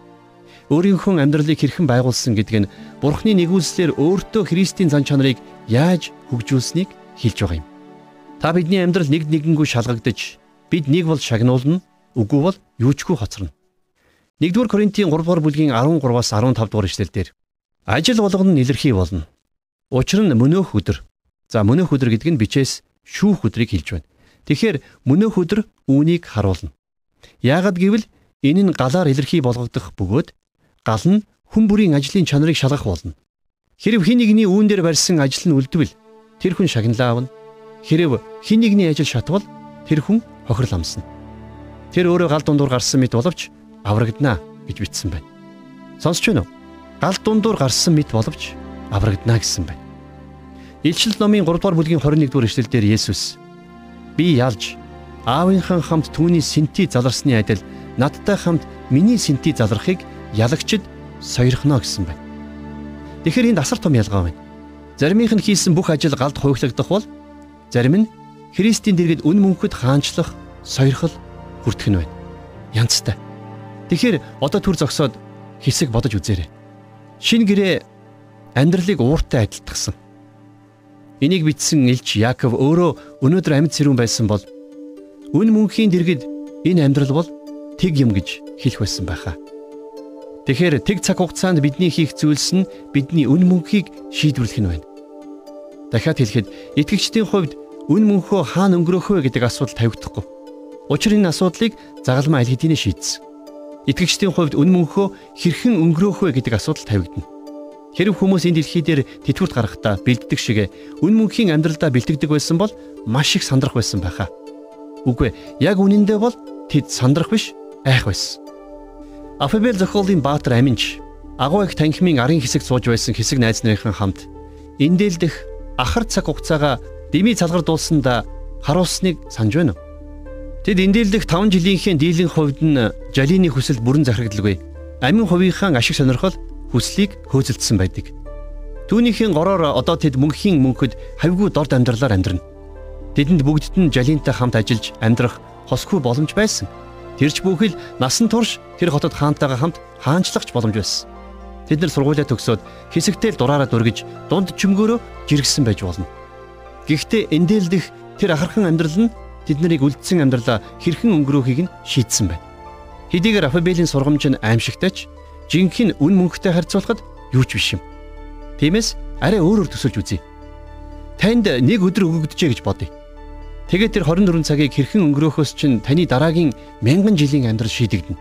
Өөрийнхөө амьдралыг хэрхэн байгуулсан гэдэг нь Бурхны нэгүүлслэр өөртөө Христийн зан чанарыг яаж хөгжүүлсэнийг хэлж байгаа юм. Та бидний амьдрал нэг нэгэнгүй шалгагдаж бид нэг бол шагнуулна, үгүй бол юучгүй хоцорно. 1-р Коринтын 3-р бүлгийн 13-аас 15 дугаар ишлэлдэр ажил болгоно илэрхий болно. Учир нь мөнөөх өдөр За мөнөөх өдөр гэдэг нь бичээс шүүх өдрийг хэлж байна. Тэгэхээр мөнөөх өдөр үүнийг харуулна. Яагад гэвэл энэ нь галаар илэрхий болгогдох бөгөөд гал нь хүн бүрийн ажлын чанарыг шалгах болно. Хэрв хин нэгний үүн дээр барьсан ажил нь үлдвэл тэр хүн шагналаа авна. Хэрв хин нэгний ажил шатвал тэр хүн хохирол амсна. Тэр өөрөө гал дундуур гарсан мэт боловч аврагдана гэж бичсэн байна. Сонсч байна уу? Гал дундуур гарсан мэт боловч аврагдана гэсэн байна. Илчил номын 3 дугаар бүлгийн 21 дугаар эшлэлдэр Есүс би ялж аавынхан хамт түүний сэнти заларсны адил надтай хамт миний сэнти залрахыг ялагчд сойрхоно гэсэн байна. Тэгэхээр энд асар том ялгаа байна. Заримийнх нь хийсэн бүх ажил галд хуйглагдах бол зарим нь Христийн дэргэд үн мөнхөд хаанчлах, сойрхол хүртэх нь байна. Янцтай. Тэгэхээр одоо түр зогсоод хэсэг бодож үзээрэй. Шин гэрээ амьдралыг ууртай адилтгсан. Энийг бичсэн элч Яаков өөрөө өнөөдөр амьд сэрүүн байсан бол үн мөнхийн дэргэд энэ амьдрал бол тэг юм гэж хэлэх байсан байхаа. Тэгэхээр тэг цаг хугацаанд бидний хийх зүйлс нь бидний үн мөнхийг шийдвэрлэх нь байна. Дахиад хэлэхэд итгэгчдийн хувьд үн мөнхөө хаана өнгөрөөх вэ гэдэг асуудал тавигдахгүй. Учир энэ асуудлыг загалмаа аль хэдийнэ шийдсэн. Итгэгчдийн хувьд үн мөнхөө хэрхэн өнгөрөөх вэ гэдэг асуудал тавигдана. Хэрэг хүмүүс энэ дэлхий дээр тэтгүрт гарахдаа бэлддэг шиг үн мөнхийн амьдралдаа бэлтгэдэг байсан бол маш их сандрах байсан байхаа. Үгүй яг үнэндээ бол тэд сандрах биш айх байсан. Афабел зохиолын Баатар аминч агуу их танхимын арын хэсэг сууж байсан хэсэг найз нарын хамт эндээлдэх ахар цаг хугацаагаа дими цалгар дуулсандаа харуулсныг санаж байна? Тэд эндээлдэх 5 жилийнхээ дийлэн хувьд нь жалины хүсэл бүрэн захирагдaltaгүй. Амин хувийнхаа ашиг сонирхол хүслийг хөөцөлдсөн байдаг. Түүнийхээ гороор одоо тэд мөнхийн мөнхөд хавьгүй дорд амьдралаар амьдрна. Тэдэнд бүгдд нь жалинтай хамт ажиллаж амьдрах хосгүй боломж байсан. Тэрч бүхэл насан турш тэр хотод хаантайгаа хамт хаанчлагч боломж байсан. Тэд нар сургуулиа төгсөөд хэсэгтэл дураараа дүргэж дунд чимгөөрөө жиргсэн байж болно. Гэхдээ эндээлдэх тэр ахархан амьдрал нь тэд нарыг үлдсэн амьдралаа хэрхэн өнгөрөөхийг нь шийдсэн байна. Хэдийгээр Афабелийн сургамж нь аимшигтайч жинхэнэ үн мөнхтэй харьцуулахад юу ч биш юм. Тиймээс арай өөрөөр төсөлж үзье. Танд нэг өдөр өгөгдөжээ гэж бодъё. Тэгээд тэр 24 цагийг хэрхэн өнгөрөөхөөс чинь таны дараагийн мянган жилийн амьдрал шийдэгдэнэ.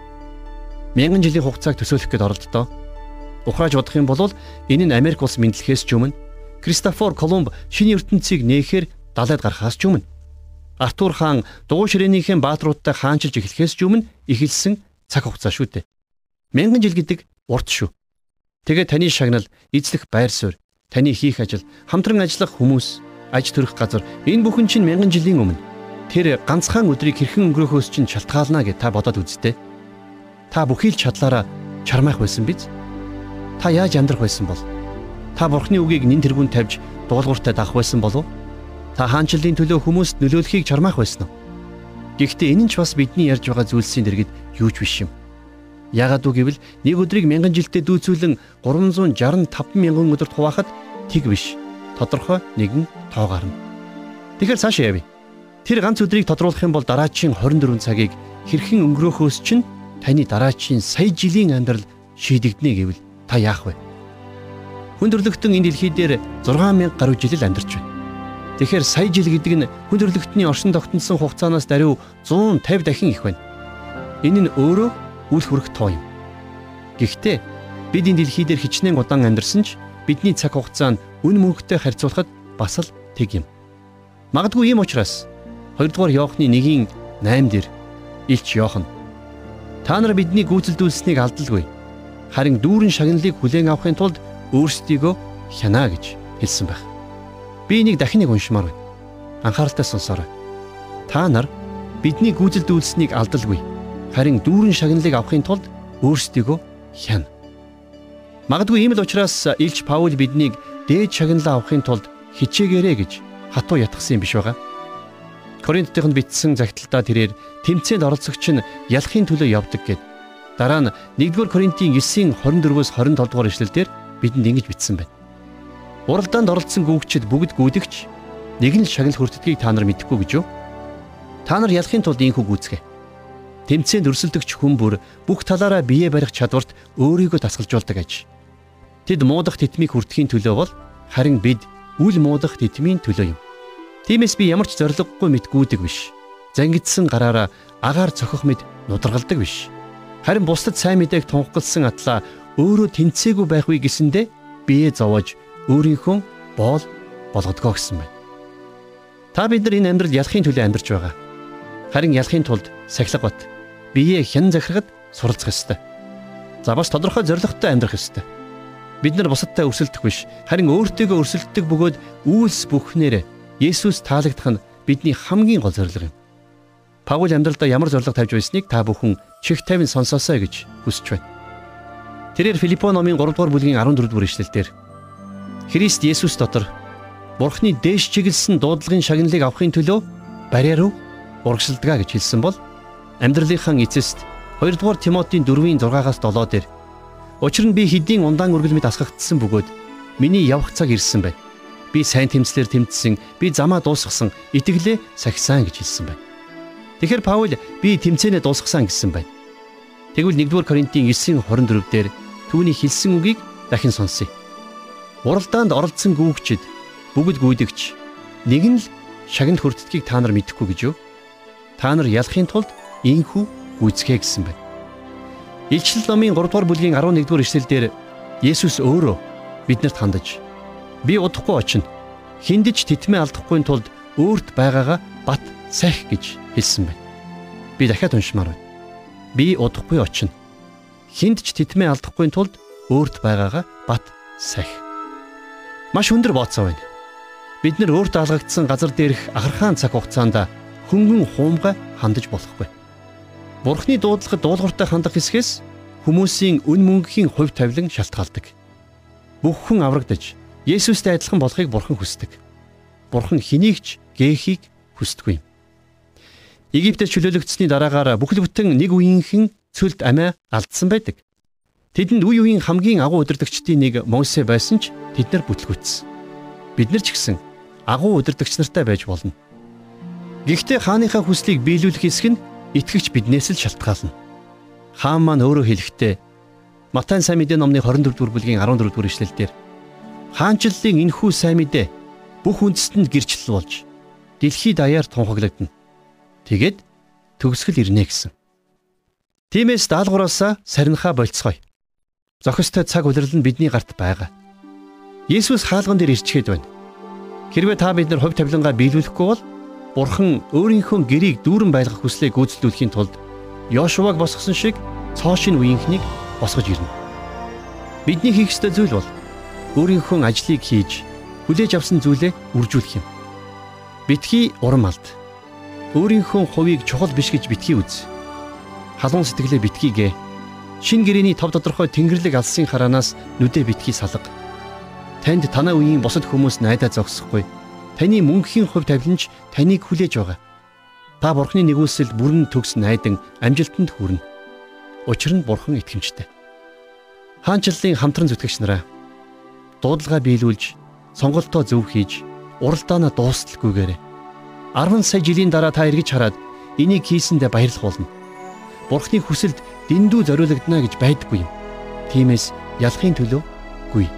мянган жилийн хугацааг төсөөлөх гээд оролддоо. Ухрааж бодох юм бол энэ нь Америк улс мэдлэхээс ч өмнө Кристофор Колумб шинэ ертөнцийг нээхээр далайд гарахаас ч өмнө Артур хаан дугуй ширээнийхэн бааtruудтай хаанчилж эхлэхээс ч өмнө эхэлсэн цаг хугацаа шүү дээ. Мянган жил гэдэг урт шүү. Тэгээ таны шагнал, эзлэх байр суурь, таны хийх ажил, хамтран ажиллах хүмүүс, аж төрөх газар энэ бүхэн чинь мянган жилийн өмнө тэр ганцхан өдрийг хэрхэн өнгөрөхөөс чинь шалтгаална гэж та бодоод үзтээ. Та бүхий л чадлаараа чармайх байсан биз? Та яаж амьдрах байсан бол? Та бурхны үгийг нин тэргүүнд тавьж дуулууртай дагах байсан болов? Та хаанчлалын төлөө хүмүүст нөлөөлөхийг чармайх байсан уу? Гэхдээ энэ нь ч бас бидний ярьж байгаа зүйлсийн дэргэд юу ч биш юм. Ягаад үг гэвэл нэг өдрийг мянган жилдээ дүүцүүлэн 365 мянган өдөрт хуваахад тэг биш. Тодорхой нэгэн тоо гарна. Тэгэхээр цаашаа явъя. Тэр ганц өдрийг тодруулах юм бол дараачийн 24 цагийг хэрхэн өнгөрөөхөөс чинь таны дараачийн сая жилийн амьдрал шийдэгдэнэ гэвэл та яах вэ? Хүндрэлтэн энэ дэлхий дээр 6000 гаруй жил амьдарч байна. Тэгэхээр сая жил гэдэг нь хүндрэлтний оршин тогтносон хугацаанаас даруй 150 дахин их байна. Энэ нь өөрөө үл хүрэх тоо юм. Гэхдээ бид энэ дэлхий дээр хичнээн удаан амьдарсан ч бидний цаг хугацаа нь үн мөнхтэй харьцуулахад бас л тэг юм. Магадгүй ийм учраас 2 дугаар Иохны 1-ийн 8 дээр Илч Иохан Та нар бидний гүйцэлдүүлсэнийг алдалгүй. Харин дүүрэн шагналыг хүлээн авахын тулд өөрсдийгөө хянаа гэж хэлсэн байх. Би энийг дахин нэг уншмаар байна. Анхааралтай сонсоорой. Та нар бидний гүйцэлдүүлсэнийг алдалгүй. Харин дүүрэн шагналыг авахын тулд өөрсдийгөө хяна. Магадгүй ийм л учраас Илч Паул биднийг дээд шагналаа авахын тулд хичээгээрэй гэж хатуу ятгсан юм биш байгаа. Коринтынд бичсэн загталтаа тэрээр тэмцээнд оролцогч нь ялахын төлөө явдаг гэд. Дараа нь 1-р Коринтын 9-ийн 24-өөс 27 дугаар эшлэлдэр бидэнд ингэж бичсэн байна. Уралдаанд оролцсон гүгчд бүгд гүйдэгч нэг нь шагнал хүртдгийг та нар мэдэхгүй гэж юу? Та нар ялахын тулд ийхүү гүйцгээ. Тэмцээнд өрсөлдөгч хүн бүр бүх талаараа бие барих чадварт өөрийгөө тасгалжуулдаг аж. Тэд муудах титмийг хүртэхийн төлөө бол харин бид үл муудах титмийн төлөө юм. Тиймээс би ямар ч зориггүй мэд гүйдэг биш. Зангидсан гараараа агаар цохих мэд нударгалдаг биш. Харин бусдад сайн мэдээг тунхагласан атлаа өөрөө тэнцээгүй байх вэ гэсэндэ бие зовоож өөрийнхөө боол болгодгоо гэсэн байна. Та бид нар энэ амьдрал ялахын төлөө амьдарч байгаа. Харин ялахын тулд сахилга бат бие хэн захирахад суралцах ёстой. За бас тодорхой зорилготой амьдрах ёстой. Бид нар бусадтай өрсөлдөх биш, харин өөртөөгөө өрсөлддөг бөгөөд үйлс бүхнээр Есүс таалагдах нь бидний хамгийн гол зорилго юм. Паул амьдралдаа ямар зорилго тавьж байсныг та бүхэн чих тавин сонсоосой гэж хүсэж байна. Тэрээр Филиппо номын 3 дугаар бүлгийн 14 дугаар ишлэлдэр Христ Есүс дотор Бурхны дээш чиглэсэн дуудлагын шагналыг авахын төлөө барьяа руу урагшилдгаа гэж хэлсэн бол амьдралынхаа эцэст 2 дугаар Тимотийн 4-ийн 6-аас 7 дээр Учир нь би хэдийн ундаан үргэлмэд асгагдсан бөгөөд миний явах цаг ирсэн байна Би сайн тэмцлэр тэмцсэн, би замаа дуусгасан, итгэлээ сахисан гэж хэлсэн байна. Тэгэхээр Паул би тэмцээнэ дуусгасан гэсэн байна. Тэгвэл 1-р Коринтын 9:24 дээр түүний хэлсэн үгийг дахин сонсъё. Уралдаанд оролцсон гүүгчд бүгд гүйдэгч нэг нь л шагнал хүртдгийг та нар мэдэхгүй гэж юу? Та нар ялахын тулд ийхүү гүйцгээ гэсэн байна. Илчил номын 3 дугаар бүлгийн 11 дугаар эшлэлдэр Есүс өөрөө биднэрт хандаж Би удахгүй очино. Хиндэж титмээ алдахгүй тулд өөрт байгаагаа бат сах гэж хэлсэн байна. Би дахиад уншмаар байна. Би удахгүй очино. Хиндэж титмээ алдахгүй тулд өөрт байгаагаа бат сах. Маш өндөр бооцоо байна. Бид нар өөрт алгагдсан газар дээрх ахархаан цаг хугацаанд хөнгөн хуумгай хандаж болохгүй. Бурхны дуудлагад дуулууртай хандах хэсгээс хүмүүсийн үн мөнгийн хувь тавилан шалтгаалдаг. Бүх хүн аврагдаж Есүстэй адилхан болохыг Бурхан хүсдэг. Бурхан хэнийг ч гээхийг хүсдэггүй. Египтэд чөлөөлөгдсөний дараагаар бүхэл бүтэн нэг үеийнхэн цөлд амиа алдсан байдаг. Тэдэнд үе үеийн хамгийн агуу удирдагчдын нэг Мосе байсан ч тэд нар бүтлгүйтсэн. Бид нар ч гэсэн агуу удирдагч нартай байж болно. Гэхдээ хааныхаа хүслийг биелүүлэх хэсэг нь итгэгч биднээс л шалтгаална. Хаан маань өөрөө хэлэхдээ Матай сайн мэдээ номны 24 дугаар бүлгийн 14 дугаар ишлэлдэр хаанчлалын энхүү сайн мэдээ бүх үндэстэнд гэрчлэл болж дэлхийд даяар тунхаглагдана. Тэгээд төгсгөл ирнэ гэсэн. Тиймээс даалгавраасаа сарнихаа болцгоё. Зохистой цаг улирал нь бидний гарт байгаа. Есүс хаалган дээр ирчгээд байна. Хэрвээ та бид нар хувь тавилангаа биелүүлэхгүй бол Бурхан өөрийнхөө гэрийг дүүрэн байлгах хүслийг гүйцэтгүүлэхийн тулд Йошуаг босгосон шиг цоошин үеийнхнийг босгож ирнэ. Бидний хийх ёстой зүйл бол өөрийнхөө ажлыг хийж хүлээж авсан зүйлээ үржүүлэх юм. Битгий урам алд. Өөрийнхөө хувийг чухал биш гэж битгий үз. Халуун сэтгэлээ битгийгээ шин гэрэний тав тодорхой тэнгэрлэг алсын хараанаас нүдэ битгий салга. Танд танаа үеийн босод хүмүүс найдаа зогсохгүй Таны мөнхийн хувь тавиланч таныг хүлээж байгаа. Та бурхны нэгүүлсэл бүрэн төгс найдан амжилтанд хүрнэ. Учир нь бурхан итгэмжтэй. Хаанчлалын хамтран зүтгэгч нараа дуудлага биелүүлж, сонголтоо зөв хийж, уралдаанаа дуусталгүйгээр 10 сая жилийн дараа та эргэж хараад энийг хийсэндээ баярлах болно. Бурхны хүсэлд дэндүү зориулагдана гэж байдаггүй юм. Тиймээс ялахын төлөө гүй.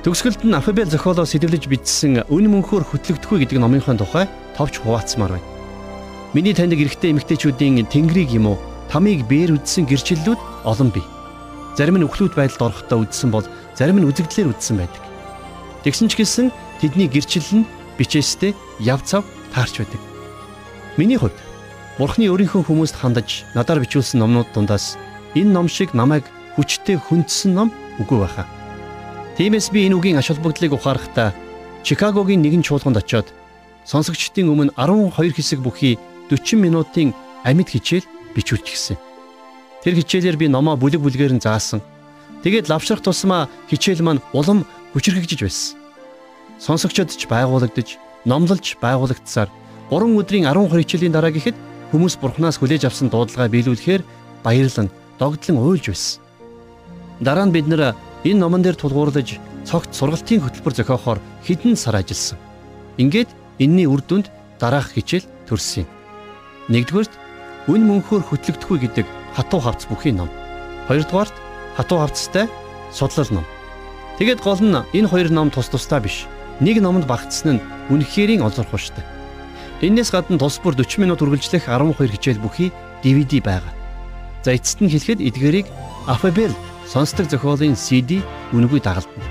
Төгсгөлд нь Афабел зохиолоо сэтэлж бичсэн үн мөнхөөр хөтлөгдөхгүй гэдэг номынхон тухай товч хуваацмаар байна. Миний таньдаг эрэгтэй эмэгтэйчүүдийн тэнгэрийг юм уу тамыг бээр үдсэн гэрчлэлүүд олон бий. Зарим нь өхлүүд байдалд орохдоо үдсэн бол зарим нь үзэгдлэр үдсэн байдаг. Тэгсэн ч гэсэн тэдний гэрчлэл нь бичээстэй яв цав таарч байдаг. Миний хувьд Бурхны өөрийнхөө хүмүүст хандаж надаар бичүүлсэн номнууд дундаас энэ ном шиг намайг хүчтэй хүндсэн ном үгүй байхаа. Тиймээс би энэ үгийн ач холбогдлыг ухаарахдаа Чикагогийн нэгэн чуулганд очиод сонсогчдын өмнө 12 хэсэг бүхий 40 минутын амьд хичээл бичүүлчихсэн. Тэр хичээлээр би номоо бүлэг бүлгээр нь заасан. Тэгээд лавшрах тусмаа хичээл маань улам хүчрхэгжиж байсан. Сонсогчдод ч байгуулагдаж, номлолж байгуулагдсаар 3 өдрийн 12 хичээлийн дараа гэхэд хүмүүс бурхнаас хүлээж авсан дуудлагаа биелүүлэхээр баярлан догдлон уйлж байсан. Дараа нь бид нэр Энэ номон дээр тулгуурлаж цогт сургалтын хөтөлбөр зохиохоор хэдэн сар ажилласан. Ингээд энэний үр дүнд дараах хичээл төрсөн юм. Нэгдүгээрт үн мөнхөөр хөтлөгдөхгүй гэдэг хатуу хавц бүхий ном. Хоёрдугаарт хатуу хавцтай судлал ном. Тэгэд гол нь энэ хоёр ном тус тустай биш. Нэг номонд багтсан нь үнэхэрийн олзорхоштой. Энээс гадна тус бүр 40 минут үргэлжлэх 12 хичээл бүхий DVD байгаа. За эцэст нь хэлэхэд эдгээрийг Alphabet сонсдог зохиолын CD үнэгүй дагалдана.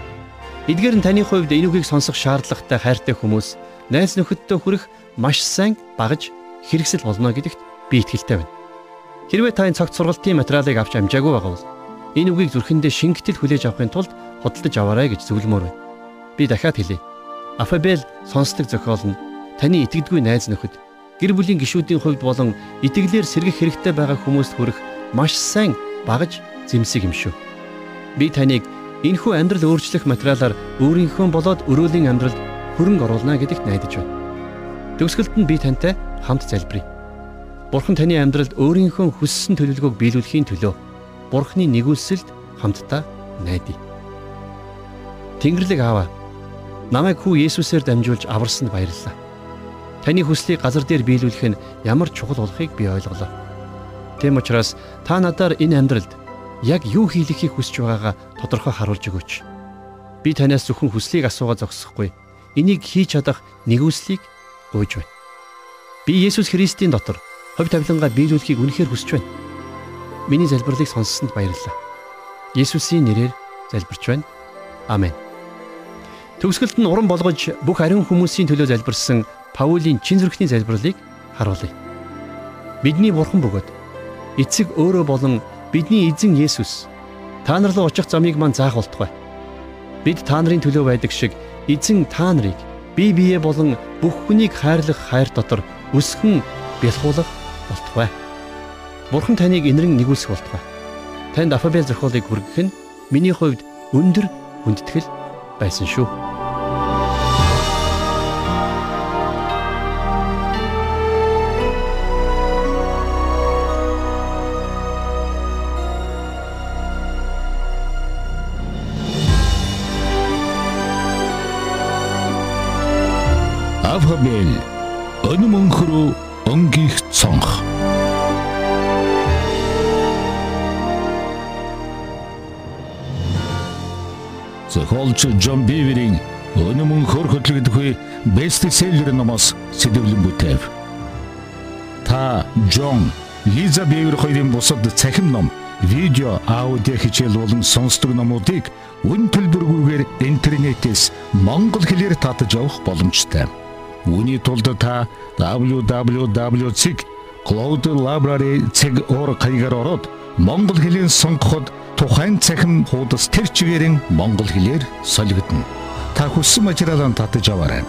Эдгээр нь таны хувьд энэ үгийг сонсох шаардлагатай хайртай хүмүүс найз нөхөдтэй хүрэх маш сайн багаж хэрэгсэл болно гэдэгт би итгэлтэй байна. Хэрвээ та энэ цагт сургалтын материалыг авч амжаагүй байгаа бол энэ үгийг зүрхэндээ шингэтэл хүлээж авахын тулд худалдаж аваарай гэж зөвлөмөр байна. Би дахиад хэлье. Алфабел сонсдог зохиол нь таны итгэдэггүй найз нөхөд гэр бүлийн гишүүдийн хувьд болон итгэлээр сэргэх хэрэгтэй байгаа хүмүүст хүрэх маш сайн багаж зэмсэг юм шүү. Би таныг энэхүү амьдрал өөрчлөх материалаар өөрийнхөө болоод өрөөлийн амьдралд хөрөнгө оруулна гэдэгт найдаж байна. Төгсгөлд нь би тантай хамт залбирая. Бурхан таны амьдралд өөрийнхөө хүссэн төлөвлөгөөг биелүүлэхийн төлөө Бурханы нэгүүлсэлд хамтдаа найдая. Тэнгэрлэг аава намайг хүү Есүсээр дамжуулж аварсанд баярлалаа. Таны хүслийг газар дээр биелүүлэх нь ямар чухал болохыг би ойлголоо. Тэм учраас та надаар энэ амьдралд яг юу хийлэхийг хүсэж байгаагаа тодорхой харуулж өгөөч. Би танаас зөвхөн хүслийг асуугаа зогсохгүй. Энийг хийж чадах нэгүслийг гуйж байна. Би Есүс Христийн дотор хувь тавилангаа биелүүлэхийг үнэхээр хүсэж байна. Миний залбирлыг сонссонд баярлалаа. Есүсийн нэрээр залбирч байна. Амен. Төгсгөлд нь уран болгож бүх ариун хүмүүсийн төлөө залбирсан Паулийн чин зүрхний залбирлыг харуулъя. Бидний бурхан бөгөөд эцэг өөрөө болон Бидний эзэн Есүс та нар руу очих замыг мань заах болтугай. Бид та нарын төлөө байдаг шиг эзэн та нарыг бие бие болон бүх хүнийг хайрлах хайр дотор өсгөн бэлхуулах болтугай. Бурхан таныг инэрэн нэгүүлсэх болтугай. Танд Афабел зохиолыг хүргэх нь миний хувьд өндөр хүндэтгэл байсан шүү. Өнөмөнхрөө өнгих цонх Зохиолч Джон Биверийн өнөмөнхөр хөтлөгдөхүй бестселлер номоос сэдвлэн бүтэв. Та Джон Лиза Бэвэр хоёрын бусад цахим ном, видео, аудио хичээл болон сонсдог номуудыг үн төлбөргүйгээр интернетээс монгол хэлээр татаж авах боломжтой. Үүний тулд та www.cloudlibrary.org хаягаар ороод монгол хэлийг сонгоход тухайн цахим хуудас тэр чигээрэн монгол хэлээр солигдно. Та хүссэн материалаа татаж аваарай.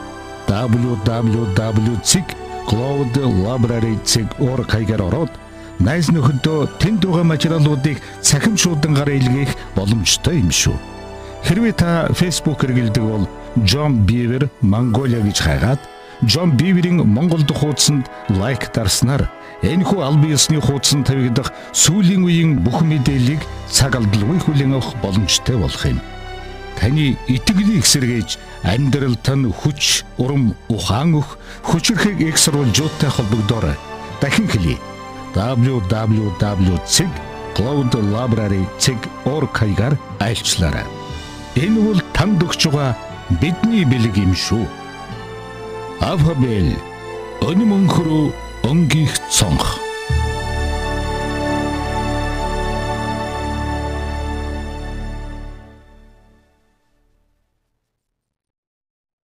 www.cloudlibrary.org хаягаар ороод найз нөхөдөө тэнд байгаа материалуудыг цахим шуудан гараа илгээх боломжтой юм шүү. Хэрвээ та Facebook хэрэглэдэг бол John Beaver Mongolia гэж хайгаад John Beaver-ийн Монгол дахь хуудсанд лайк дарснаар энэхүү албан ёсны хуудсан тавигдах сүүлийн үеийн бүх мэдээллийг цаг алдалгүй хүлээн авах боломжтой болох юм. Таны итгэлийг эсэргээж амьдралд нь хүч, урам, ухаан өх, хүчрхэг их сурвалжуудтай холбогдоорой. Дахин хэлье. www.cloudlibrary.org хаягаар айлчлаарай. Энэ бол танд өгч байгаа бидний бэлэг юм шүү. Авхабел өнөмөнхрөө öngих цонх